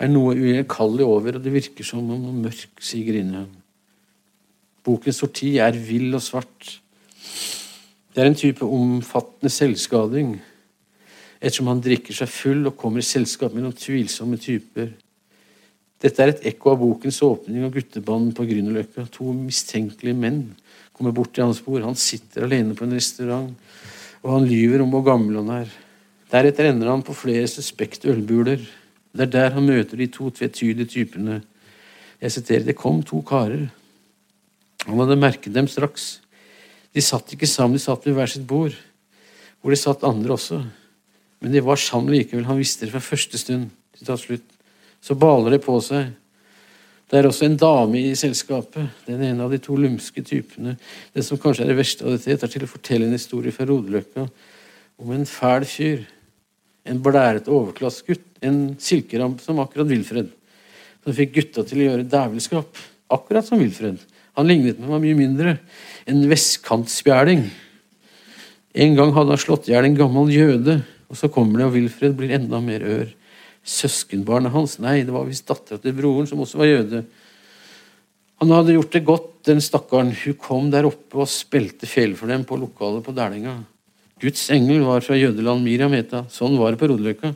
er noe ugjenkallelig over, og det virker som om noe mørk siger i ham. Bokens sorti er vill og svart. Det er en type omfattende selvskading, ettersom han drikker seg full og kommer i selskap med noen tvilsomme typer. Dette er et ekko av bokens åpning av guttebanden på Grünerløkka. To mistenkelige menn kommer bort til hans bord. Han sitter alene på en restaurant, og han lyver om hvor gammel han er. Deretter ender han på flere suspekte ølbuler. Det er der han møter de to tvetydige typene. Jeg siterer Det kom to karer. Han hadde merket dem straks. De satt ikke sammen, de satt ved hver sitt bord, hvor det satt andre også. Men det var sammen likevel. Han visste det fra første stund. Så baler det på seg. Det er også en dame i selskapet, den ene av de to lumske typene. Det som kanskje er det verste av dette, er til å fortelle en historie fra Rodeløkka om en fæl fyr. En blærete overklassegutt. En silkeramp som akkurat Wilfred. Som fikk gutta til å gjøre dævelskap. Akkurat som Wilfred. Han lignet med meg mye mindre. En vestkantspjæling. En gang hadde han slått i hjel en gammel jøde, og så kommer det, og Wilfred blir enda mer ør. Søskenbarnet hans Nei, det var visst dattera til broren, som også var jøde. Han hadde gjort det godt, den stakkaren. Hun kom der oppe og spilte fjell for dem på lokalet på Dælinga. Guds engel var fra jødeland Miriam heta. Sånn var det på Rodeløkka.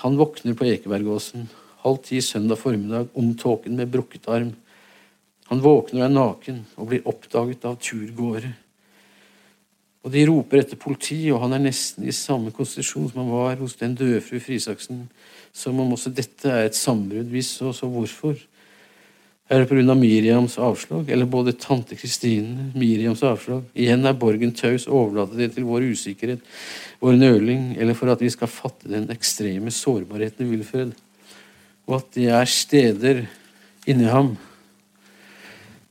Han våkner på Ekebergåsen halv ti søndag formiddag omtåken med brukket arm. Han våkner og er naken og blir oppdaget av turgåere. Og De roper etter politi, og han er nesten i samme konstitusjon som han var hos den dødfru Frisaksen, som om også dette er et sambrudd. Hvis så, så hvorfor? Er det pga. Miriams avslag, eller både tante Kristine, Miriams avslag? Igjen er Borgen taus, overlater det til vår usikkerhet, vår nøling, eller for at vi skal fatte den ekstreme sårbarheten i Wilfred, og at det er steder inni ham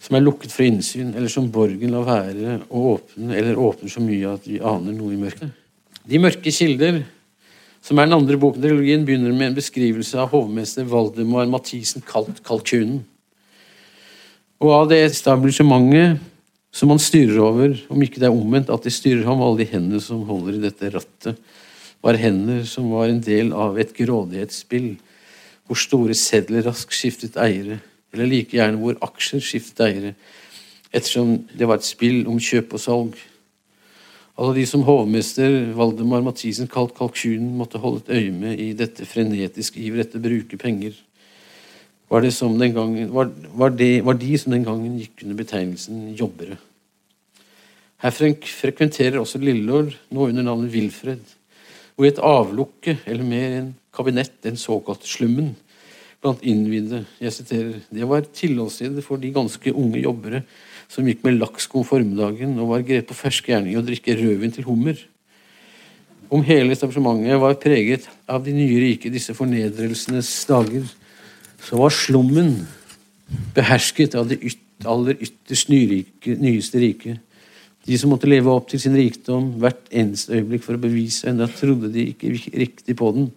som er lukket for innsyn, eller som Borgen lar være å åpne, eller åpner så mye at vi aner noe i mørket. De mørke kilder, som er den andre boken i trilogien, begynner med en beskrivelse av hovmester Valdemar Mathisen kalt Kalkunen. Og av det establishementet som han styrer over, om ikke det er omvendt, at de styrer ham, alle de hendene som holder i dette rattet, var hender som var en del av et grådighetsspill, hvor store sedler raskt skiftet eiere eller like gjerne hvor aksjer skiftet eiere, ettersom det var et spill om kjøp og salg. Alle de som hovmester Valdemar Mathisen kalt kalkunen, måtte holde et øye med i dette frenetiske iver etter å bruke penger, var, det som den gangen, var, var, det, var de som den gangen gikk under betegnelsen jobbere. Her frekventerer også Lillelord, nå under navnet Wilfred, hvor i et avlukke, eller mer en kabinett, den såkalte slummen, blant innvidde. Jeg siterer Det var tilholdssted for de ganske unge jobbere som gikk med laksko om formiddagen og var grepet på ferske gjerning og drikke rødvin til hummer. Om hele establishementet var preget av de nye rike, disse fornedrelsenes dager, så var slummen behersket av det yt aller ytterst nyrike, nyeste rike. De som måtte leve opp til sin rikdom hvert eneste øyeblikk for å bevise, enda trodde de ikke riktig på den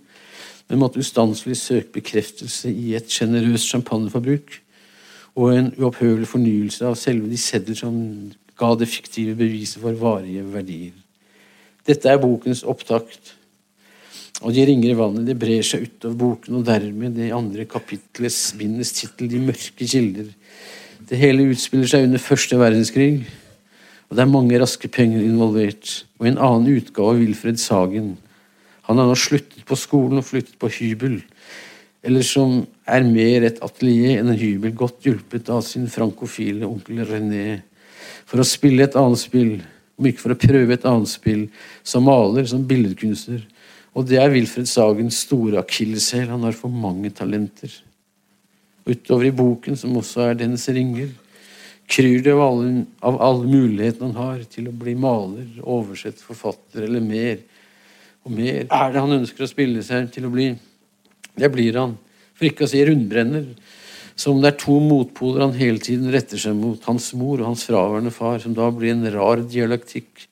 men måtte ustanselig søke bekreftelse i et sjenerøst champagneforbruk og en uopphøvelig fornyelse av selve de sedler som ga det fiktive beviset for varige verdier. Dette er bokens opptakt, og de ringer i vannet det brer seg utover boken, og dermed det andre kapitlets bindets tittel, De mørke kilder. Det hele utspiller seg under første verdenskrig, og det er mange raske penger involvert, og en annen utgave av Wilfred Sagen, han har nå sluttet på skolen og flyttet på hybel, eller som er mer et atelier enn en hybel, godt hjulpet av sin frankofile onkel René, for å spille et annet spill, om ikke for å prøve et annet spill, som maler, som billedkunstner. Og det er Wilfred Sagens store akilleshæl. Han har for mange talenter. Utover i boken, som også er dennes ringer, kryr det av alle, av alle mulighetene han har til å bli maler, oversett, forfatter eller mer og mer er det han ønsker å spille seg til å bli. Det blir han. For ikke å si rundbrenner. Som det er to motpoler han hele tiden retter seg mot. Hans mor og hans fraværende far. Som da blir en rar dialektikk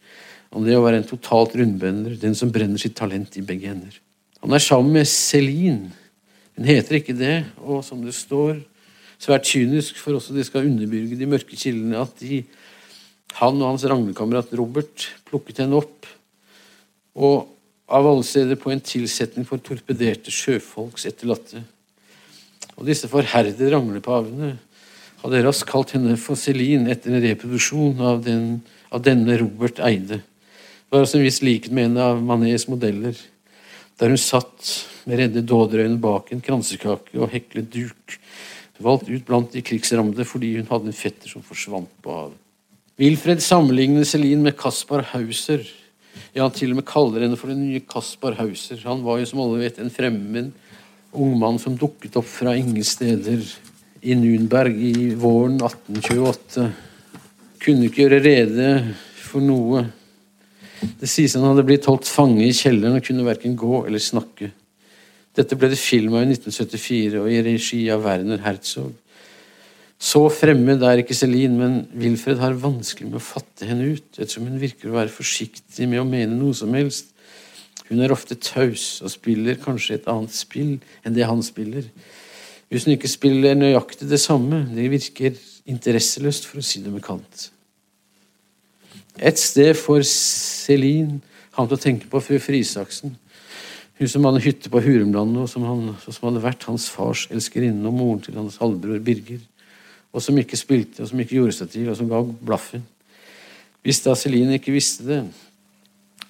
om det å være en totalt rundbrenner. Den som brenner sitt talent i begge hender. Han er sammen med Celine. Hun heter ikke det, og som det står svært kynisk, for også det skal underbyrge de mørke kildene, at de, han og hans ranglekamerat Robert plukket henne opp. Og av alle steder på en tilsetning for torpederte sjøfolks etterlatte. Og disse forherdede ranglepavene hadde raskt kalt henne for Celine etter en reproduksjon av, den, av denne Robert Eide. Det var altså en viss likhet med en av Manets modeller, der hun satt med redde dåderøyne bak en kransekake og heklet duk, valgt ut blant de krigsrammede fordi hun hadde en fetter som forsvant på havet. Wilfred sammenligner Celine med Kaspar Hauser. Ja, han til og med kaller henne for den nye Kaspar Hauser. Han var jo som alle vet en fremmed ung mann som dukket opp fra ingen steder i Nunberg i våren 1828. Kunne ikke gjøre rede for noe. Det sies han hadde blitt holdt fange i kjelleren og kunne verken gå eller snakke. Dette ble det film av i 1974 og i regi av Werner Herzog. Så fremmed er ikke Celine, men Wilfred har vanskelig med å fatte henne ut, ettersom hun virker å være forsiktig med å mene noe som helst. Hun er ofte taus og spiller kanskje et annet spill enn det han spiller. Hvis hun ikke spiller nøyaktig det samme, det virker interesseløst, for å si det med Kant. Et sted får Celine ham til å tenke på fru Frisaksen. Hun som hadde hytte på Hurumlandet, og som, han, som hadde vært hans fars elskerinne og moren til hans halvbror Birger. Og som ikke spilte, og som ikke gjorde seg til, og som ga blaffen. Hvis da Celine ikke visste det,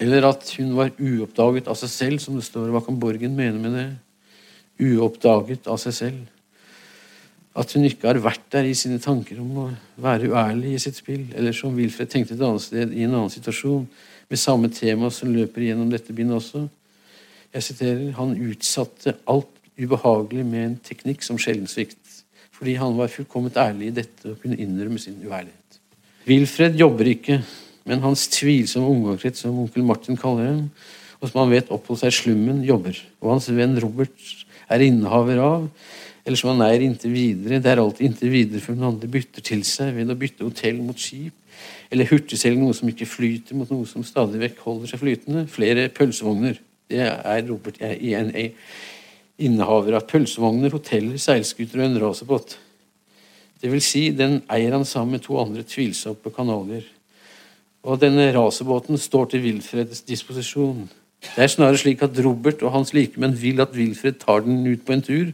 eller at hun var uoppdaget av seg selv, som det står hva kan Borgen mene med det? Uoppdaget av seg selv. At hun ikke har vært der i sine tanker om å være uærlig i sitt spill, eller som Wilfred tenkte et annet sted, i en annen situasjon, med samme tema som løper gjennom dette bindet også. Jeg siterer Han utsatte alt ubehagelig med en teknikk som sjelden svikt, fordi han var fullkomment ærlig i dette og kunne innrømme sin uærlighet. Wilfred jobber ikke, men hans tvilsomme omgangskrets, som onkel Martin kaller dem, og som han vet oppholdt seg i slummen, jobber. Og hans venn Robert er innehaver av, eller som han eier inntil videre. Det er alltid inntil videre før noen andre bytter til seg ved å bytte hotell mot skip, eller hurtigselge noe som ikke flyter, mot noe som stadig vekk holder seg flytende. Flere pølsevogner. Det er Robert INA. Innehaver av pølsevogner, hoteller, seilskuter og en racerbåt. Det vil si, den eier han sammen med to andre tvilsomme kanalier. Og denne racerbåten står til Wilfreds disposisjon. Det er snarere slik at Robert og hans likemenn vil at Wilfred tar den ut på en tur,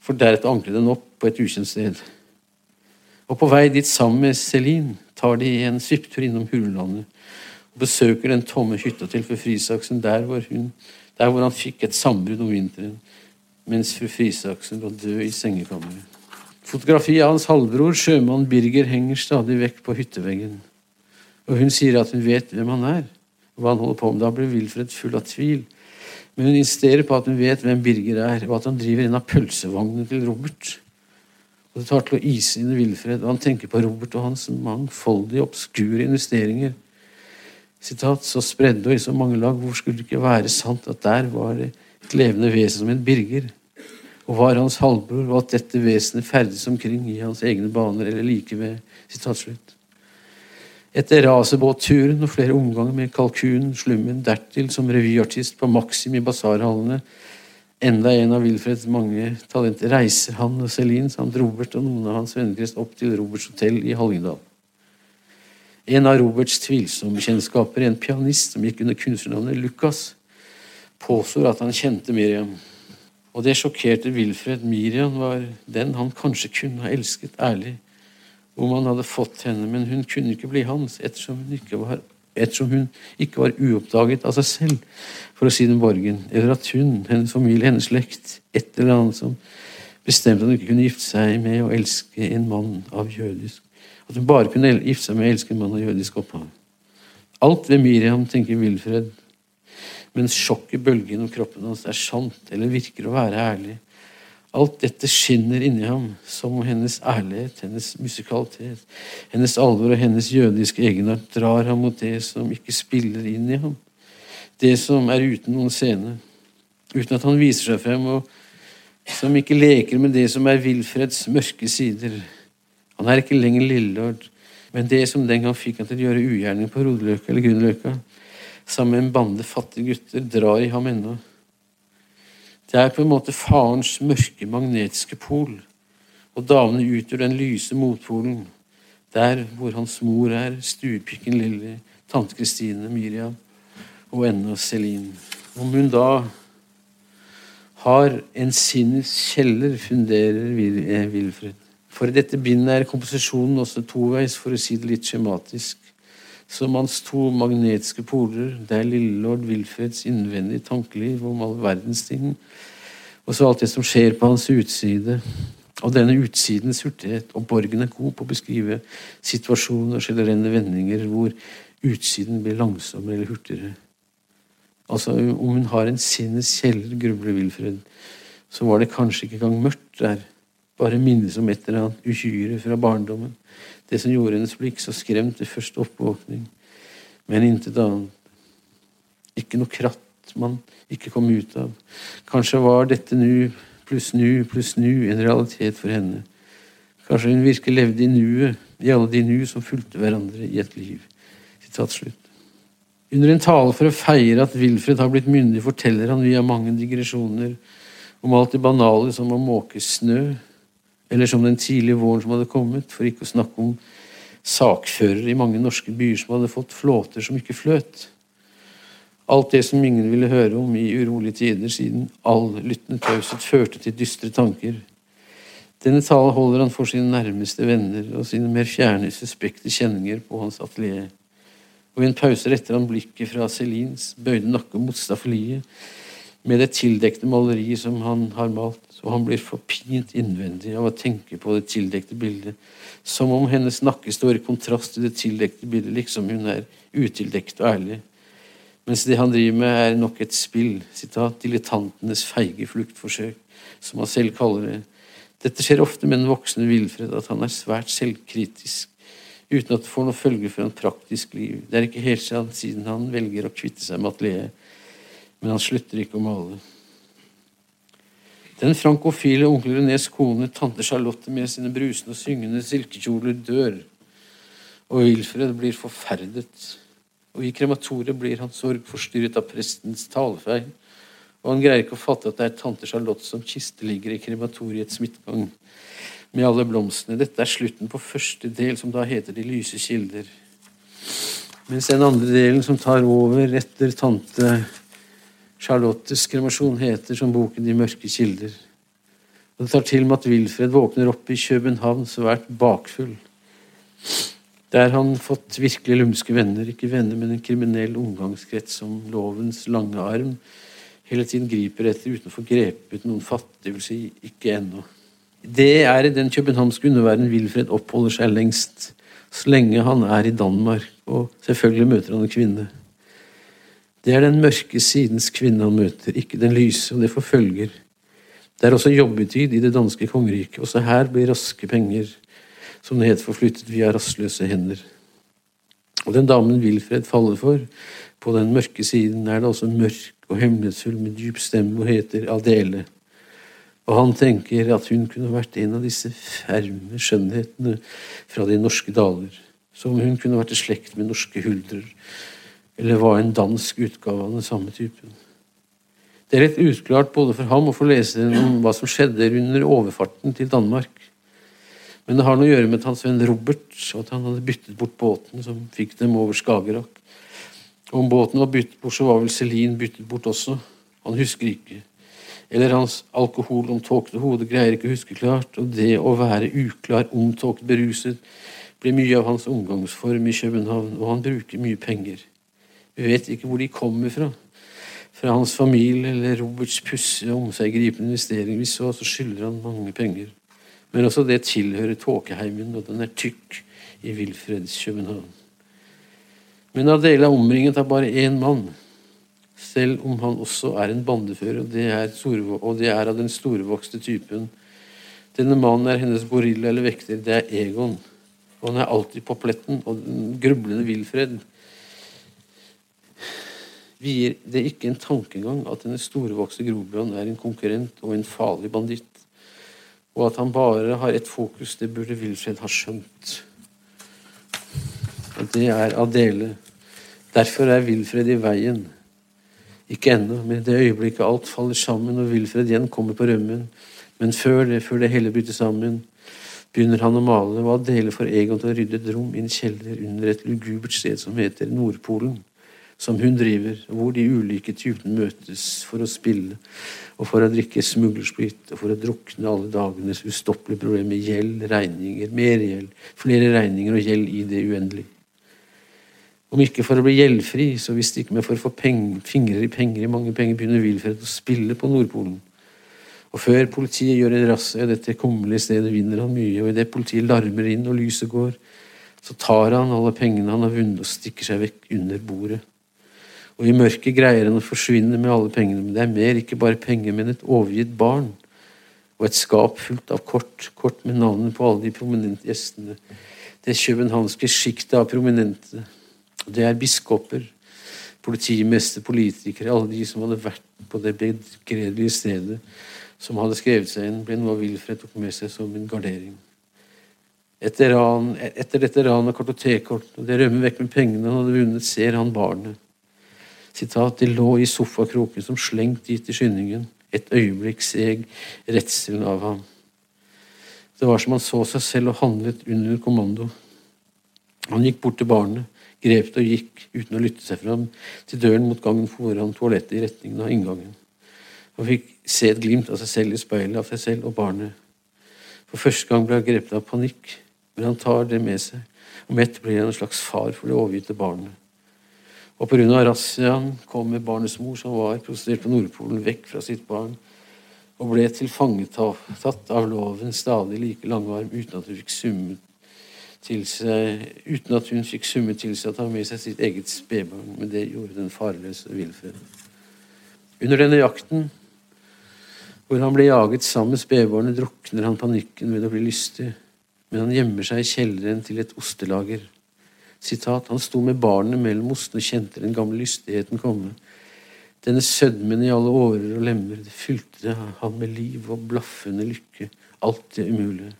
for deretter ankre den opp på et ukjent sted. Og på vei dit sammen med Celine tar de en svipptur innom Hulelandet og besøker den tomme hytta til for Frisaksen, der hvor, hun, der hvor han fikk et sambrudd om vinteren, mens fru Frisaksen lå død i sengekammeret. Fotografiet av hans halvbror, sjømann Birger, henger stadig vekk på hytteveggen. Og hun sier at hun vet hvem han er, og hva han holder på med. Da blir Wilfred full av tvil. Men hun insisterer på at hun vet hvem Birger er, og at han driver en av pølsevognene til Robert. Og Det tar til å ise inn Wilfred, og han tenker på Robert og hans mangfoldige, obskure investeringer sitat, så spredde og i så mange lag, hvor skulle det ikke være sant at der var det et levende vesen som en Birger, og var hans halvbror, og at dette vesenet ferdes omkring i hans egne baner eller like ved. Etter racerbåtturen og flere omganger med kalkun, slummen, dertil som revyartist på Maxim i basarhallene, enda en av Wilfreds mange talenter, reiser han og Celine samt Robert og noen av hans vennekrets opp til Roberts hotell i Hallingdal. En av Roberts tvilsomme kjennskaper, en pianist som gikk under kunstnernavnet Lucas, påstår at han kjente Miriam. Og det sjokkerte Wilfred. Miriam var den han kanskje kunne ha elsket ærlig om han hadde fått henne, men hun kunne ikke bli hans ettersom hun ikke var, hun ikke var uoppdaget av seg selv, for å si det Borgen, eller at hun, hennes familie, hennes slekt, et eller annet som bestemte at hun ikke kunne gifte seg med å elske en mann av jødisk at hun bare kunne gifte seg med å elske en mann av jødisk opphav. Alt ved Miriam tenker Wilfred, mens sjokket bølger gjennom kroppen hans er sant eller virker å være ærlig. Alt dette skinner inni ham, som om hennes ærlighet, hennes musikalitet, hennes alvor og hennes jødiske egenart drar ham mot det som ikke spiller inn i ham. Det som er uten noen scene. Uten at han viser seg frem, og som ikke leker med det som er Wilfreds mørke sider. Han er ikke lenger Lillelord, men det som den gang fikk han til å gjøre ugjerning på Rodeløkka eller Grünerløkka, sammen med en bande fattige gutter, drar i ham ennå. Det er på en måte farens mørke magnetiske pol, og damene utgjør den lyse motpolen, der hvor hans mor er, stuepikken Lilly, tante Kristine, Miriam og ennå Celine. Om hun da har en sinnets kjeller, funderer Wilfred. For i dette bindet er komposisjonen også toveis, for å si det litt skjematisk. Som hans to magnetiske poler, det er lillelord Wilfreds innvendige tankeliv om all verdens ting, og så alt det som skjer på hans utside. Og denne utsidens hurtighet, og Borgen er god på å beskrive situasjoner og generelle vendinger hvor utsiden blir langsommere eller hurtigere. Altså, Om hun har en sinnets kjeller, grubler Wilfred, så var det kanskje ikke engang mørkt der. Bare minnes om et eller annet uhyre fra barndommen. Det som gjorde hennes blikk så skremt ved første oppvåkning. Men intet annet. Ikke noe kratt man ikke kom ut av. Kanskje var dette nu pluss nu pluss nu en realitet for henne. Kanskje hun virkelig levde i nuet, i alle de nu som fulgte hverandre i et liv. Sitat slutt. Under en tale for å feire at Wilfred har blitt myndig, forteller han via mange digresjoner om alt det banale som å måke snø, eller som den tidlige våren som hadde kommet, for ikke å snakke om sakførere i mange norske byer som hadde fått flåter som ikke fløt. Alt det som ingen ville høre om i urolige tider, siden all lyttende taushet førte til dystre tanker. Denne talen holder han for sine nærmeste venner og sine mer fjerne, suspekte kjenninger på hans atelier og i en pause retter han blikket fra Celines bøyde nakke mot staffeliet med det tildekte maleriet som han har malt, og han blir forpint innvendig av å tenke på det tildekte bildet, som om hennes nakke står i kontrast til det tildekte bildet, liksom hun er utildekt og ærlig. Mens det han driver med, er nok et spill, sitat, dilettantenes feige fluktforsøk, som han selv kaller det. Dette skjer ofte med den voksne Wilfred, at han er svært selvkritisk uten at det får noe følge for en praktisk liv. Det er ikke helt siden han velger å kvitte seg med atelieret, men han slutter ikke å male. Den frankofile onkel Renés kone, tante Charlotte med sine brusende og syngende silkekjoler, dør, og Wilfred blir forferdet. Og i krematoriet blir hans sorg forstyrret av prestens talefeil, og han greier ikke å fatte at det er tante Charlotte som kisteligger i krematoriets midtgang med alle blomstene. Dette er slutten på første del, som da heter De lyse kilder. Mens den andre delen, som tar over etter tante Charlottes kremasjon, heter som boken De mørke kilder. Og Det tar til med at Wilfred våkner opp i København svært bakfull. Der han fått virkelig lumske venner, ikke venner, men en kriminell omgangskrets som lovens lange arm hele tiden griper etter uten å få grepet noen fattige, vil si ikke ennå. Det er i den københavnske underverden Wilfred oppholder seg lengst. Så lenge han er i Danmark, og selvfølgelig møter han en kvinne. Det er den mørke sidens kvinne han møter, ikke den lyse, og det forfølger. Det er også jobbetid i det danske kongeriket. Også her blir raske penger, som det het, forflyttet via rastløse hender. Og den damen Wilfred faller for, på den mørke siden, er det også mørk og hemmelighetsfull med dyp stemme og heter Adele. Og han tenker at hun kunne vært en av disse ferme skjønnhetene fra de norske daler. Som hun kunne vært i slekt med norske huldrer, eller var en dansk utgave av den samme typen. Det er litt utklart både for ham og for leseren om hva som skjedde under overfarten til Danmark. Men det har noe å gjøre med at hans venn Robert, og at han hadde byttet bort båten som fikk dem over Skagerrak. Om båten var byttet bort, så var vel Celine byttet bort også. Han husker ikke eller hans alkoholomtåkte hode greier ikke å huske klart, og det å være uklar, omtåkt, beruset blir mye av hans omgangsform i København, og han bruker mye penger. Vi vet ikke hvor de kommer fra. Fra hans familie eller Roberts pussige, omseggripende investering vi så, så skylder han mange penger. Men også det tilhører tåkeheimen, og den er tykk i Wilfreds København. Men Adele er omringet av bare én mann, selv om han også er en bandefører, og det er, og det er av den storvokste typen. Denne mannen er hennes gorilla eller vekter. Det er Egon. Og han er alltid på pletten. Og den grublende Wilfred vier det ikke en tankegang at denne storvokste Grobrand er en konkurrent og en farlig banditt. Og at han bare har ett fokus, det burde Wilfred ha skjønt. Og det er Adele. Derfor er Wilfred i veien. Ikke ennå, men i det øyeblikket alt faller sammen og Wilfred igjen kommer på rømmen. Men før det, før det hele bryter sammen, begynner han å male og Adele for Egon til å rydde et rom i en kjeller under et lugubert sted som heter Nordpolen. Som hun driver, hvor de ulike typene møtes for å spille og for å drikke smuglersprit og for å drukne alle dagenes ustoppelige problemer med gjeld, regninger, mer gjeld, flere regninger og gjeld i det uendelige. Om ikke for å bli gjeldfri, så visst ikke, men for å få penger, fingrer i penger i mange penger, begynner Wilfred å spille på Nordpolen. Og før politiet gjør en razzia i dette kummerlige stedet, vinner han mye, og idet politiet larmer inn og lyset går, så tar han alle pengene han har vunnet, og stikker seg vekk under bordet. Og i mørket greier han å forsvinne med alle pengene, men det er mer, ikke bare penger, men et overgitt barn. Og et skap fullt av kort, kort med navnene på alle de prominente gjestene. Det københavnske sjiktet av prominente. Det er biskoper, politimester, politikere, alle de som hadde vært på det begredelige stedet, som hadde skrevet seg inn, ble noe Wilfred tok med seg som en gardering. Etter, ran, etter dette ranet av kartotekkortene og det rømmer vekk med pengene han hadde vunnet, ser han barnet. Sitat, det lå i sofakroken som slengt dit i skyndingen. Et øyeblikk seg redselen av ham. Det var som han så seg selv og handlet under kommando. Han gikk bort til barnet, grep det og gikk, uten å lytte seg fram, til døren mot gangen foran toalettet i retningen av inngangen. Han fikk se et glimt av seg selv i speilet, av seg selv og barnet. For første gang ble han grepet av panikk, men han tar det med seg. Om ett blir han en slags far for det overgitte barnet. Og pga. razziaen kommer barnets mor, som var prostituert på Nordpolen, vekk fra sitt barn og ble tilfangetatt av loven stadig like langvarm uten at hun fikk summet til seg uten at hun fikk summet til seg å ta med seg sitt eget spedbarn. Men det gjorde den farløse Wilfred. Under denne jakten, hvor han ble jaget sammen med spedbarnet, drukner han panikken ved å bli lystig, men han gjemmer seg i kjelleren til et ostelager. Sitat, han sto med barnet mellom ostene og kjente den gamle lystigheten komme. Denne sødmen i alle årer og lemmer, det fylte han med liv og blaffende lykke. Alt det umulige.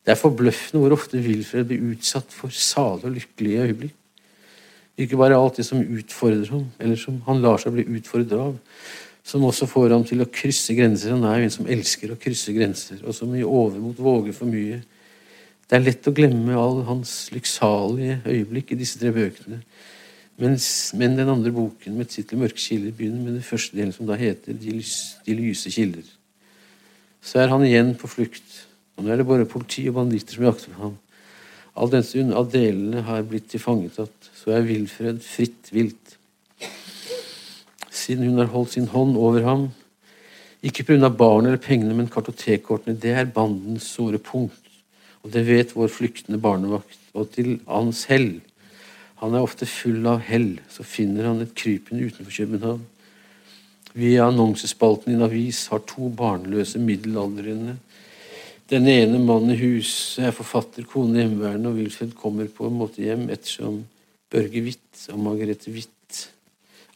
Det er forbløffende hvor ofte Wilfred blir utsatt for salige og lykkelige øyeblikk. Ikke bare alt det som utfordrer ham, eller som han lar seg bli utfordret av, som også får ham til å krysse grenser. Han er jo en som elsker å krysse grenser, og som i overmot våger for mye. Det er lett å glemme all hans lykksalige øyeblikk i disse tre bøkene. Mens, men den andre boken med tittelen 'Mørke kilder' begynner med den første delen, som da heter 'De, lys, de lyse kilder'. Så er han igjen på flukt. Og nå er det bare politi og banditter som jakter på ham. All den stund av delene har blitt tilfangetatt, så er Wilfred fritt vilt. Siden hun har holdt sin hånd over ham, ikke pga. barn eller pengene, men kartotekkortene, det er bandens såre punkt. Og det vet vår flyktende barnevakt. Og til hans hell Han er ofte full av hell. Så finner han et krypende utenfor København. Via annonsespalten i en avis har to barnløse middelaldrende Den ene mannen i huset er forfatter, kone hjemmeværende, og Wilfred kommer på en måte hjem ettersom Børge Hvitt og Margrethe Hvitt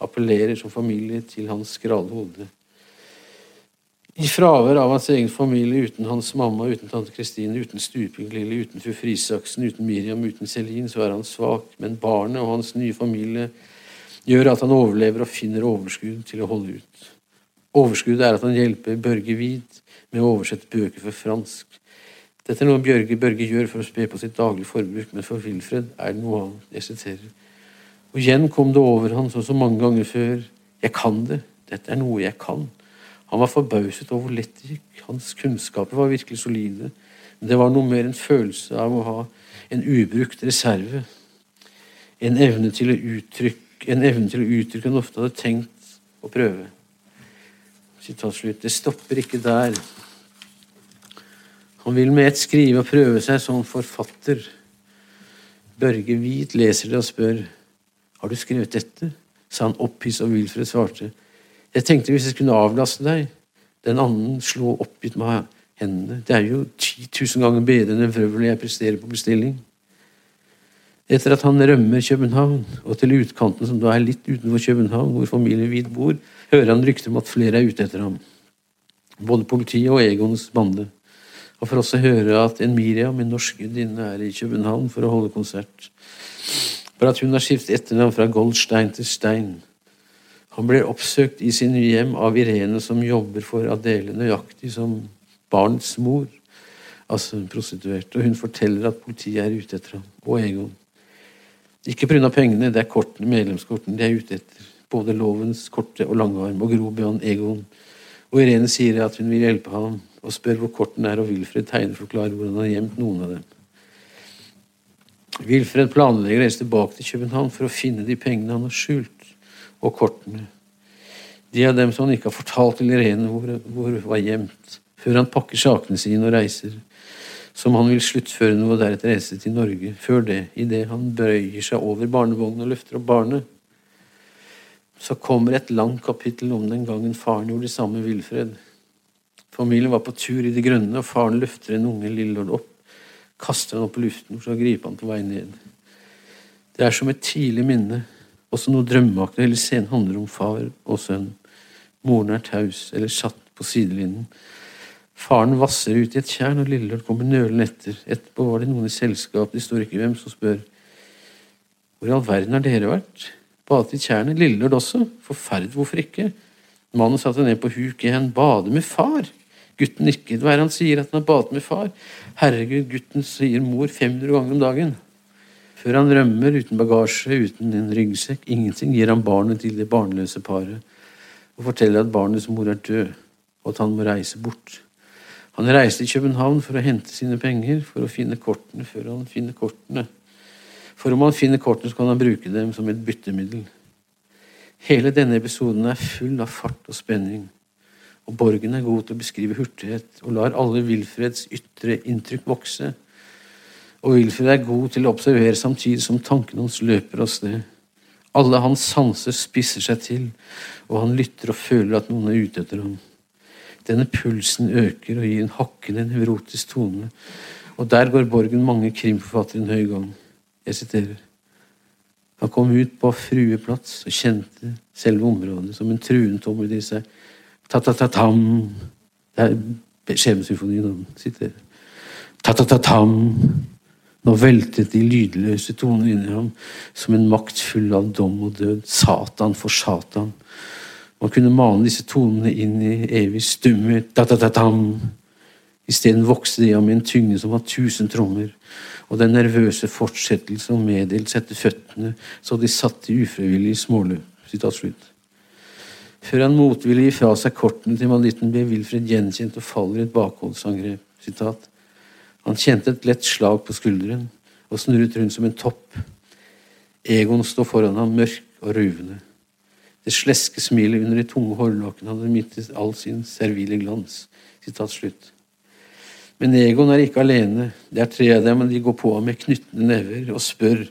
appellerer som familie til hans skrale hode. I fravær av hans egen familie, uten hans mamma, uten tante Kristine, uten Stuping-Lilly, uten fru Frisaksen, uten Miriam, uten Celine, så er han svak. Men barnet og hans nye familie gjør at han overlever og finner overskudd til å holde ut. Overskuddet er at han hjelper Børge Wied med å oversette bøker for fransk. Dette er noe Bjørge Børge gjør for å spe på sitt daglige forbruk, men for Wilfred er det noe annet. Jeg siterer. Og igjen kom det over han, som så mange ganger før. Jeg kan det. Dette er noe jeg kan. Han var forbauset over hvor lett det gikk. Hans kunnskaper var virkelig solide. Men det var noe mer en følelse av å ha en ubrukt reserve. En evne til å uttrykke en evne til å uttrykke han ofte hadde tenkt å prøve. Det stopper ikke der. Han vil med ett skrive og prøve seg som forfatter. Børge Hvit leser det og spør har du skrevet dette, sa han opphisset, og Wilfred svarte jeg tenkte hvis jeg kunne avlaste deg Den anden slo oppgitt meg hendene. Det er jo 10 000 ganger bedre enn den vrøvlet jeg presterer på bestilling. Etter at han rømmer København, og til utkanten, som da er litt utenfor København, hvor familien Wied bor, hører han rykter om at flere er ute etter ham. Både politiet og Egons bande. Og får også høre at en Miriam, en norsk gudinne, er i København for å holde konsert. For at hun har skiftet etternavn fra Goldstein til Stein. Han blir oppsøkt i sin nye hjem av Irene, som jobber for Adele nøyaktig som barnets mor, altså en prostituert. Og hun forteller at politiet er ute etter ham, og Egon. Ikke pga. pengene, det er kortene, medlemskortene de er ute etter. Både lovens korte og lange arm og Grobian Egon. Og Irene sier at hun vil hjelpe ham, og spør hvor kortene er, og Wilfred tegner forklarer hvordan han har gjemt noen av dem. Wilfred planlegger å reise tilbake til København for å finne de pengene han har skjult, og kortene. De av dem som han ikke har fortalt til Irene hvor, hvor var gjemt, før han pakker sakene sine og reiser som han vil sluttføre noe og deretter reise til Norge. Før det, idet han bøyer seg over barnevognen og løfter opp barnet, så kommer et langt kapittel om den gangen faren gjorde det samme med Wilfred. Familien var på tur i det grønne, og faren løfter en unge Lillord opp, kaster han opp i luften for så griper han på vei ned. Det er som et tidlig minne, også noe drømmeaktig. Hele scenen handler om far og sønn. Moren er taus, eller satt på sidelinjen. Faren vasser ut i et tjern, og Lillelørd kommer nølende etter. Etterpå var det noen i selskap, de står ikke hvem, som spør Hvor i all verden har dere vært? Badet i tjernet? Lillelørd også? Forferd, hvorfor ikke? Mannen satte ned på huk igjen. Bade med far? Gutten nikket. Hva er det han sier, at han har badet med far? Herregud, gutten sier mor 500 ganger om dagen. Før han rømmer, uten bagasje, uten en ryggsekk, ingenting, gir han barnet til det barnløse paret og forteller at barnets mor er død, og at han må reise bort. Han reiste til København for å hente sine penger, for å finne kortene før han finner kortene. For om han finner kortene, så kan han bruke dem som et byttemiddel. Hele denne episoden er full av fart og spenning. Og Borgen er god til å beskrive hurtighet og lar alle Wilfreds ytre inntrykk vokse. Og Wilfred er god til å observere samtidig som tankene hans løper av sted. Alle hans sanser spisser seg til, og han lytter og føler at noen er ute etter ham. Denne pulsen øker og gir en hakkende nevrotisk tone. Og der går Borgen mange krimforfattere en høy gang. Jeg siterer. Han kom ut på Frueplats og kjente selve området som en truentommel i seg. Ta-ta-ta-tam Det er Skjebnesymfonien han siterer. Ta-ta-ta-tam Nå veltet de lydløse toner inni ham som en makt full av dom og død. Satan for Satan. Man kunne mane disse tonene inn i evig stumme da-da-da-dam. Isteden vokste de ham i en tyngde som var tusen trommer, og den nervøse fortsettelse og meddelelse etter føttene så de satt i ufrivillig småløp. slutt. Før han motvillig gir fra seg kortene til banditten, ble Wilfred gjenkjent og faller i et bakholdsangrep. Sitat. Han kjente et lett slag på skulderen og snurret rundt som en topp. Egon sto foran ham, mørk og ruvende. Det sleske smilet under de tunge hårlokkene hadde mistet all sin servile glans. Sitat slutt. Men Egon er ikke alene. Det er tre av dem, og de går på ham med knyttende never og spør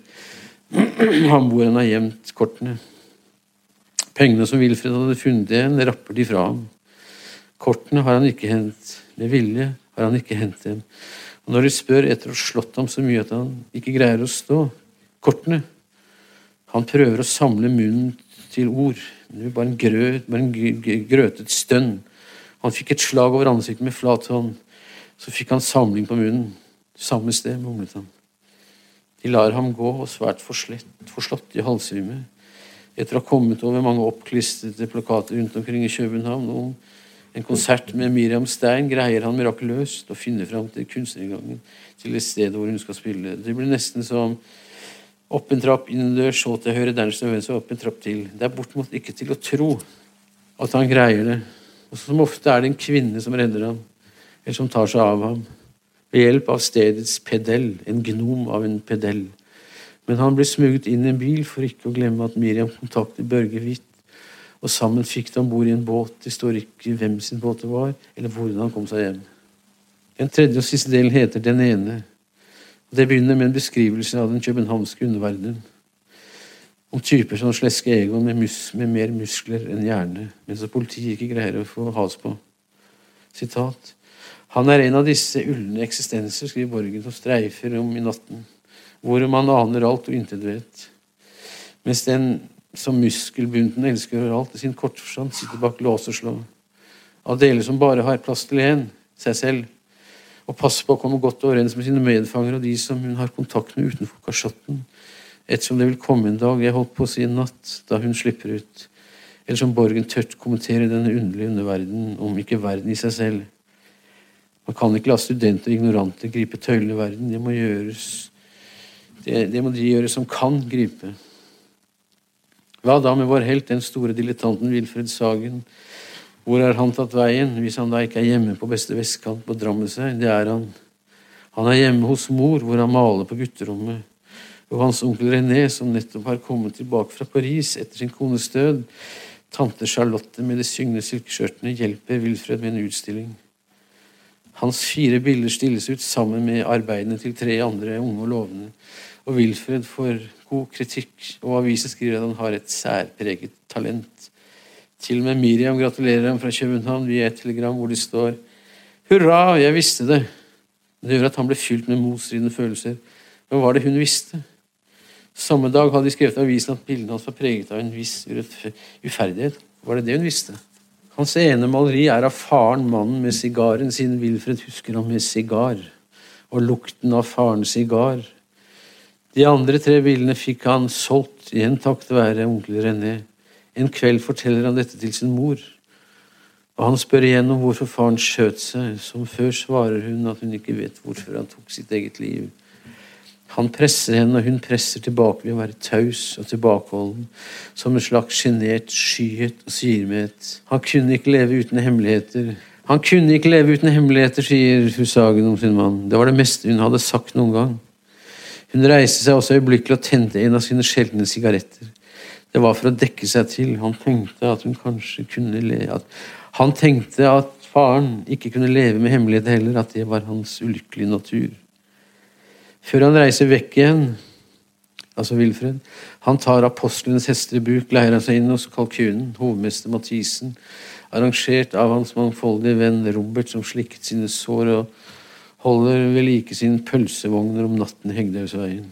ham hvor han har gjemt kortene. Pengene som Wilfred hadde funnet igjen, rapper de fra ham. Kortene har han ikke hendt. Med vilje har han ikke hendt dem. Og når de spør etter å ha slått ham så mye at han ikke greier å stå Kortene Han prøver å samle munnen til ord. Det var bare en, grøt, bare en grøtet stønn. Han fikk et slag over ansiktet med flat hånd. Så fikk han samling på munnen. Samme sted, mumlet han. De lar ham gå, og svært forslett, forslått i halsrymme. Etter å ha kommet over mange oppklistrede plakater rundt omkring i København om en konsert med Miriam Stein, greier han mirakuløst å finne fram til kunstnerinngangen til det stedet hvor hun skal spille. Det blir nesten som opp en trapp, inn en dør, så til høyre, dernest til venstre, opp en trapp til. Det er bortimot ikke til å tro at han greier det. Og Som ofte er det en kvinne som redder ham, eller som tar seg av ham. Ved hjelp av stedets pedell, en gnom av en pedell. Men han blir smuget inn i en bil for ikke å glemme at Miriam kontakter Børge Hvitt, og sammen fikk de om bord i en båt. Det står ikke hvem sin båt det var, eller hvordan han kom seg hjem. Den tredje og siste delen heter Den ene. Det begynner med en beskrivelse av den københavnske underverdenen. Om typer som Sleske Egon med, mus med mer muskler enn hjerne, men som politiet ikke greier å få has på. Sitat. Han er en av disse ulne eksistenser, skriver Borgen, som streifer om i natten, hvor man aner alt og intet vet. Mens den som muskelbunten elsker alt i sin kortforstand, sitter bak lås og slå. Av deler som bare har plass til én, seg selv, og passer på å komme godt overens med sine medfangere og de som hun har kontakt med utenfor kasjotten, ettersom det vil komme en dag, jeg holdt på å si en natt, da hun slipper ut, eller som Borgen tørt kommenterer denne underlige underverden, om ikke verden i seg selv. Man kan ikke la studenter og ignoranter gripe tøylene i verden, det må gjøres Det, det må de gjøre som kan gripe. Hva da med vår helt, den store dilettanten Wilfred Sagen? Hvor har han tatt veien, hvis han da ikke er hjemme på beste vestkant på Drammensveien? Det er han. Han er hjemme hos mor, hvor han maler på gutterommet. Og hans onkel René, som nettopp har kommet tilbake fra Paris etter sin kones død, tante Charlotte med de syngende silkeskjørtene, hjelper Wilfred med en utstilling. Hans fire bilder stilles ut sammen med arbeidene til tre andre unge og lovende, og Wilfred får god kritikk, og avisen skriver at han har et særpreget talent. Til og med Miriam gratulerer ham fra København via et telegram hvor det står Hurra, jeg visste det. Det gjør at han ble fylt med motstridende følelser. Hva var det hun visste? Samme dag hadde de skrevet i avisen at bildene hans var preget av en viss uferdighet. Var det det hun visste? Hans ene maleri er av faren, mannen med sigaren, siden Wilfred husker ham med sigar. Og lukten av farens sigar. De andre tre bildene fikk han solgt, igjen takket være onkel René. En kveld forteller han dette til sin mor, og han spør igjen om hvorfor faren skjøt seg. Som før svarer hun at hun ikke vet hvorfor han tok sitt eget liv. Han presser henne, og hun presser tilbake ved å være taus og tilbakeholden, som en slags sjenert skyhet, og sier Han kunne ikke leve uten hemmeligheter. Han kunne ikke leve uten hemmeligheter, sier fru Sagen om sin mann. Det var det meste hun hadde sagt noen gang. Hun reiste seg også øyeblikkelig og tente en av sine sjeldne sigaretter. Det var for å dekke seg til. Han tenkte at hun kanskje kunne leve Han tenkte at faren ikke kunne leve med hemmeligheter heller, at det var hans ulykkelige natur. Før han reiser vekk igjen, altså Wilfred, han tar apostlenes hester i bruk, han seg inn hos kalkunen, hovmester Mathisen, arrangert av hans mangfoldige venn Robert, som slikket sine sår og holder ved like sine pølsevogner om natten i Hegdehaugsveien.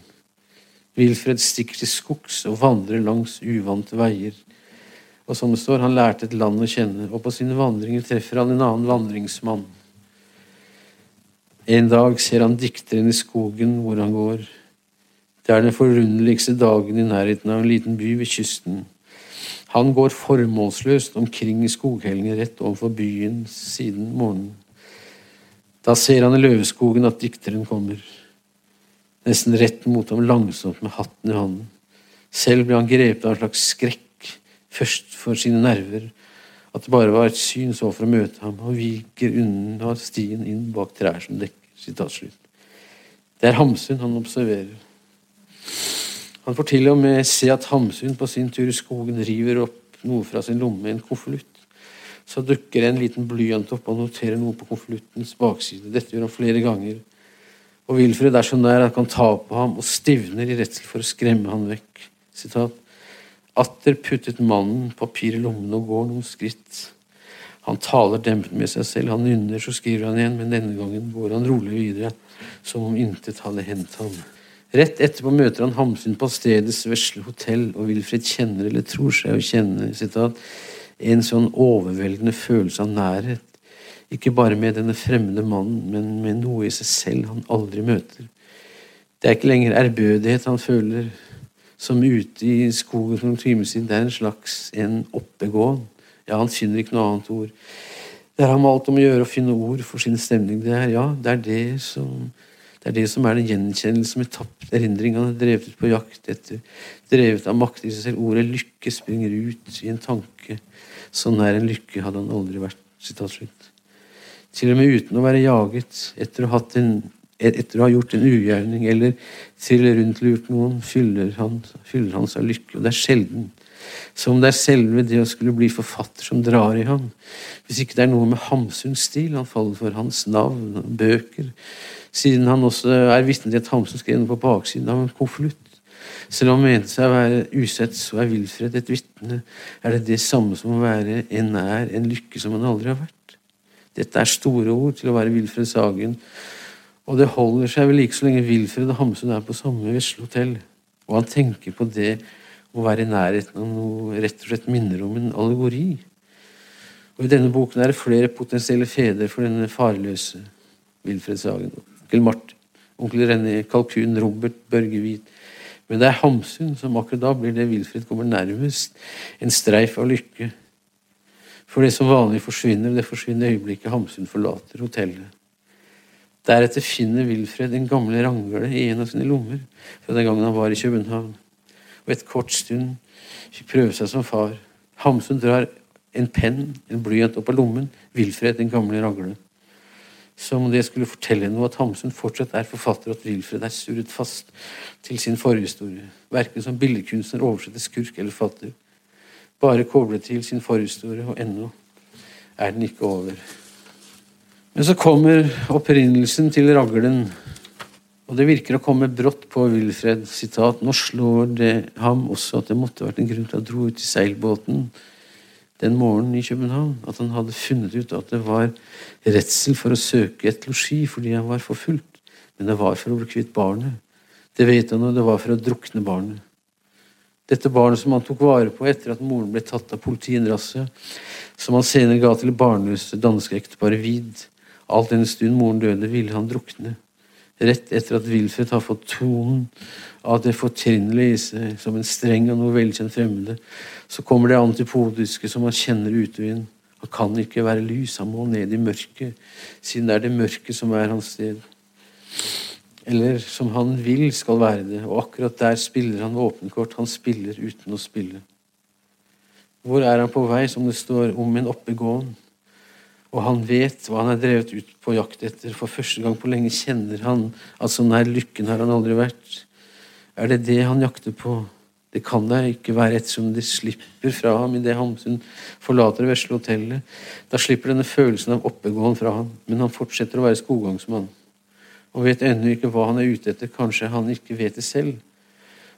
Wilfred stikker til skogs og vandrer langs uvante veier. Og som det står, han lærte et land å kjenne, og på sine vandringer treffer han en annen vandringsmann. En dag ser han dikteren i skogen hvor han går. Det er den forunderligste dagen i nærheten av en liten by ved kysten. Han går formålsløst omkring i skoghellinger rett overfor byen siden morgenen. Da ser han i løveskogen at dikteren kommer. Nesten rett mot ham langsomt med hatten i hånden. Selv ble han grepet av en slags skrekk, først for sine nerver, at det bare var et syn så for å møte ham, og viker unna stien inn bak trær som dekker. Det er Hamsun han observerer. Han får til og med se at Hamsun på sin tur i skogen river opp noe fra sin lomme, en konvolutt. Så dukker en liten blyant opp og noterer noe på konvoluttens bakside. Dette gjør han flere ganger. Og Wilfred er så nær at han ta på ham og stivner i redsel for å skremme han vekk. Sitat. Atter puttet mannen papir i lommene og går noen skritt. Han taler dempet med seg selv, han nynner, så skriver han igjen, men denne gangen går han rolig videre, som om intet hadde hendt ham. Rett etterpå møter han Hamsun på stedets vesle hotell, og Wilfred kjenner eller tror seg å kjenne sitat, en sånn overveldende følelse av nærhet. Ikke bare med denne fremmede mannen, men med noe i seg selv han aldri møter. Det er ikke lenger ærbødighet han føler, som ute i skogen for noen timer siden. Det er en slags en oppegåen. Ja, han finner ikke noe annet ord. Det er ham alt om å gjøre å finne ord for sin stemning. Det er, ja, det er det som det er det som er den gjenkjennelse med tapt erindring. Han er drevet ut på jakt etter, drevet av makt i seg selv. Ordet lykke springer ut i en tanke. Så nær en lykke hadde han aldri vært. Til og med uten å være jaget, etter å, en, etter å ha gjort en ugjerning eller til rundt lurt noen, fyller han, fyller han seg lykke. Og det er sjelden. Som det er selve det å skulle bli forfatter som drar i ham. Hvis ikke det er noe med Hamsuns stil han faller for, hans navn, bøker, siden han også er vitne til at Hamsun skrev noe på baksiden av en konvolutt. Selv om han mente seg å være usett, så er Wilfred et vitne. Er det det samme som å være en nær en lykke som han aldri har vært? Dette er store ord til å være Wilfred Sagen. Og det holder seg vel ikke så lenge Wilfred og Hamsun er på samme vesle hotell. Og han tenker på det å være i nærheten av noe rett og slett minner om en allegori. Og I denne boken er det flere potensielle fedre for denne farløse Wilfred Sagen. Onkel Martin, onkel René, Kalkun, Robert, Børge Hvit. Men det er Hamsun som akkurat da blir det Wilfred kommer nærmest. En streif av lykke. For det som vanlig forsvinner, det forsvinner i øyeblikket Hamsun forlater hotellet. Deretter finner Wilfred en gamle rangle i en av sine lommer fra den gangen han var i København, og et kort stund fikk prøve seg som far. Hamsun drar en penn, en blyant, opp av lommen. Wilfred, den gamle ragle. Som om det skulle fortelle noe at Hamsun fortsatt er forfatter, og at Wilfred er surret fast til sin forhistorie. Verken som billedkunstner, oversetter, skurk eller fatter. Bare koblet til sin forhistorie, og ennå er den ikke over. Men så kommer opprinnelsen til raglen, og det virker å komme brått på Wilfred. Sitat, Nå slår det ham også at det måtte vært en grunn til å dro ut i seilbåten den morgenen i København. At han hadde funnet ut at det var redsel for å søke et losji fordi han var forfulgt. Men det var for å bli kvitt barnet. Det vet han, og det var for å drukne barnet. Dette barnet som han tok vare på etter at moren ble tatt av politiet som han senere ga til barnløse danske ekteparet Wied. Alt den stund moren døde, ville han drukne. Rett etter at Wilfred har fått tonen av det fortrinnelige i seg, som en streng og noe velkjent fremmede, så kommer det antipodiske som han kjenner utviden. Han kan ikke være lys, han må ned i mørket, siden det er det mørket som er hans sted. Eller som han vil skal være det, og akkurat der spiller han våpenkort. Han spiller uten å spille. Hvor er han på vei, som det står om en oppegåen? Og han vet hva han er drevet ut på jakt etter. For første gang på lenge kjenner han at så nær lykken har han aldri vært. Er det det han jakter på? Det kan da ikke være ettersom det slipper fra ham idet Hamsun forlater det vesle hotellet. Da slipper denne følelsen av oppegående fra ham, men han fortsetter å være skoggangsmann. Og vet ennå ikke hva han er ute etter. Kanskje han ikke vet det selv.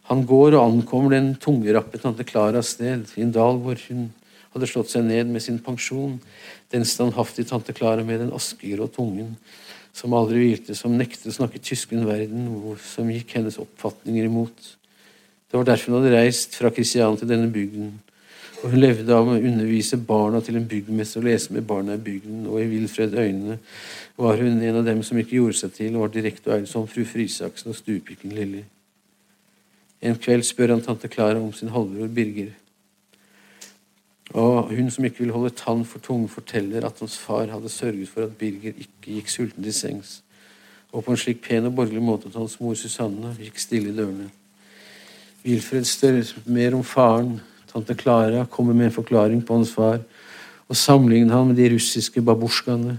Han går og ankommer den tungerappe tante Klaras sted, i en dal hvor hun hadde slått seg ned med sin pensjon, den standhaftige tante Klara med den askegrå tungen, som aldri hvilte, som nektet å snakke tysk i verden, som gikk hennes oppfatninger imot. Det var derfor hun hadde reist fra Kristian til denne bygden. Og hun levde av å undervise barna til en byggmester og lese med barna i bygden, og i Wilfred øynene var hun en av dem som ikke gjorde seg til, og var direkte og ærlig som fru Frisaksen og stuepiken Lilly. En kveld spør han tante Klara om sin halvbror Birger. Og hun som ikke vil holde tann for tunge, forteller at hans far hadde sørget for at Birger ikke gikk sulten til sengs, og på en slik pen og borgerlig måte at hans mor Susanne gikk stille i dørene. Wilfred stør mer om faren. Tante Klara kommer med en forklaring på hans far, og sammenligner han med de russiske babusjkaene.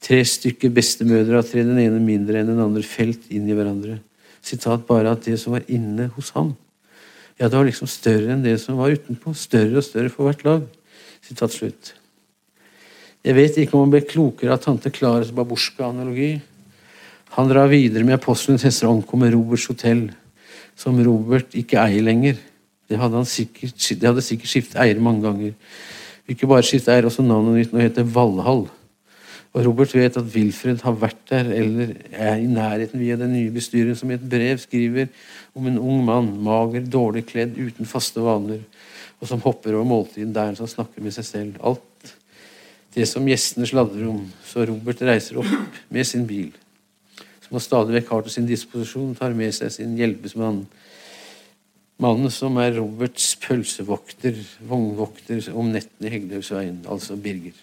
Tre stykker bestemødre av tre, den ene mindre enn den andre, felt inn i hverandre. Sitat bare at det som var inne hos ham, ja, det var liksom større enn det som var utenpå. Større og større for hvert lag. Sitat slutt. Jeg vet ikke om han ble klokere av tante Klares babusjka-analogi. Han drar videre med apostelens hester og omkommer Roberts hotell, som Robert ikke eier lenger. Det hadde, sikkert, det hadde sikkert skiftet eier mange ganger. Ikke bare skiftet eier, også navnet nytt. Nå heter Valhall. Og Robert vet at Wilfred har vært der eller er i nærheten via den nye bestyreren, som i et brev skriver om en ung mann, mager, dårlig kledd, uten faste vaner, og som hopper over måltiden der han snakker med seg selv. Alt det som gjestene sladrer om. Så Robert reiser opp med sin bil, som han stadig vekk har til sin disposisjon, tar med seg sin hjelpesmann. Mannen som er Roberts pølsevokter, vognvokter om nettene i Hegdehaugsveien, altså Birger.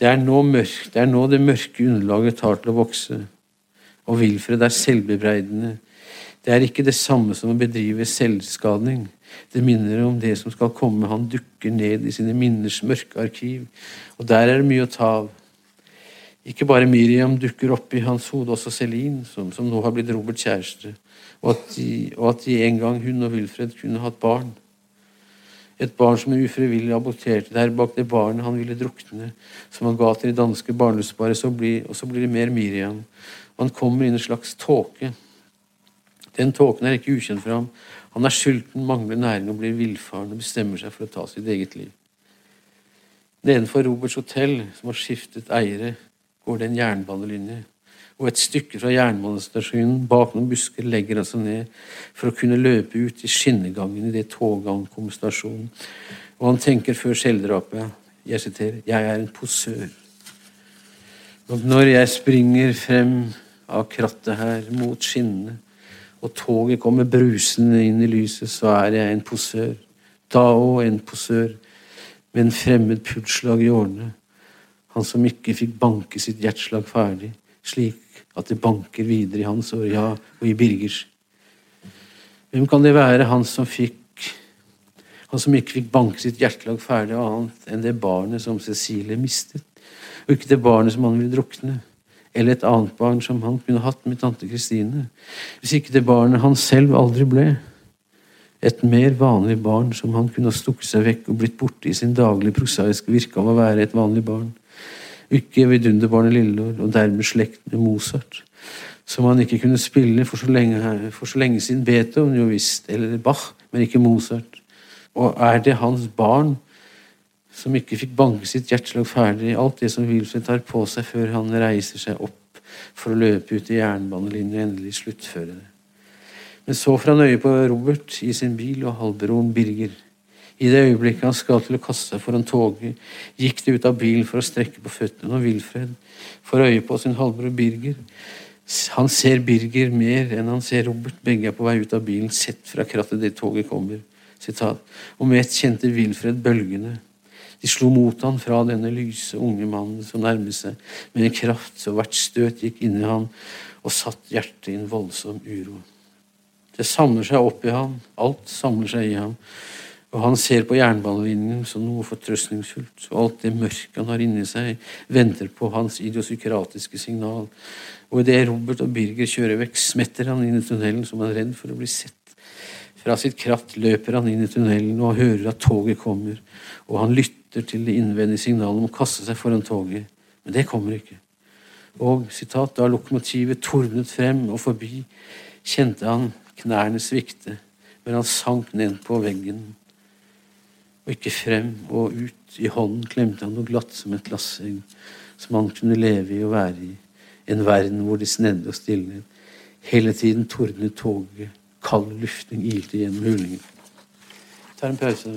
Det er, mørk, det er, nå det mørke underlaget tar til å vokse. Og Wilfred er selvbebreidende. Det er ikke det samme som å bedrive selvskading. Det minner om det som skal komme. Han dukker ned i sine minners mørke arkiv, og der er det mye å ta av. Ikke bare Miriam dukker opp i hans hode, også Celine, som, som nå har blitt Roberts kjæreste, og at, de, og at de en gang, hun og Wilfred, kunne hatt barn. Et barn som er ufrivillig aborterte der bak det barnet han ville drukne, som han ga til det danske barnløsparet, og så blir det mer Miriam. Og han kommer inn i en slags tåke. Den tåken er ikke ukjent for ham. Han er sulten, mangler næring og blir villfaren og bestemmer seg for å ta sitt eget liv. Nedenfor Roberts hotell, som har skiftet eiere, går det en jernbanelinje og et stykke fra jernbanestasjonen, bak noen busker, legger han seg ned for å kunne løpe ut i skinnegangen i det toget ankommer stasjonen. Og han tenker før selvdrapet, jeg siterer, 'Jeg er en posør'. Og når jeg springer frem av krattet her mot skinnene, og toget kommer brusende inn i lyset, så er jeg en posør. Da òg en posør, med en fremmed pulsslag i årene. Han som ikke fikk banke sitt hjerteslag ferdig slik at det banker videre i hans år, ja, og i Birgers. Hvem kan det være, han som fikk han som ikke fikk banke sitt hjertelag ferdig annet enn det barnet som Cecilie mistet, og ikke det barnet som han ville drukne, eller et annet barn som han kunne hatt med tante Kristine, hvis ikke det barnet han selv aldri ble, et mer vanlig barn som han kunne ha stukket seg vekk og blitt borte i sin daglige prosaiske virke av å være et vanlig barn, ikke vidunderbarnet Lillelord, og dermed slekt med Mozart, som han ikke kunne spille for så lenge, for så lenge siden Beethoven jo visst, eller Bach, men ikke Mozart. Og er det hans barn som ikke fikk banke sitt hjerteslag ferdig, alt det som Wilfred tar på seg før han reiser seg opp for å løpe ut i jernbanelinjen og endelig sluttføre det? Men så får han øye på Robert i sin bil og halvbroren Birger. I det øyeblikket han skal til å kaste seg foran toget, gikk de ut av bilen for å strekke på føttene, og Wilfred får øye på sin halvbror Birger. Han ser Birger mer enn han ser Robert. Begge er på vei ut av bilen, sett fra krattet det toget kommer. Sitat. Og med ett kjente Wilfred bølgene. De slo mot han fra denne lyse, unge mannen som nærmet seg med en kraft så hvert støt gikk inn i han og satt hjertet i en voldsom uro. Det samler seg opp i han, alt samler seg i ham, og han ser på jernbanelinjen som noe fortrøstningsfullt, og alt det mørket han har inni seg, venter på hans idiosykratiske signal, og idet Robert og Birger kjører vekk, smetter han inn i tunnelen som han er redd for å bli sett. Fra sitt kratt løper han inn i tunnelen og hører at toget kommer, og han lytter til det innvendige signalet om å kaste seg foran toget, men det kommer ikke. Og sitat, da lokomotivet tordnet frem og forbi, kjente han knærne svikte, men han sank ned på veggen. Og ikke frem og ut. I hånden klemte han noe glatt som et glassegg, som han kunne leve i og være i. En verden hvor det snedde og stilnet. Hele tiden tordnet toget. Kald luftning ilte gjennom hulingen. Jeg tar en pause.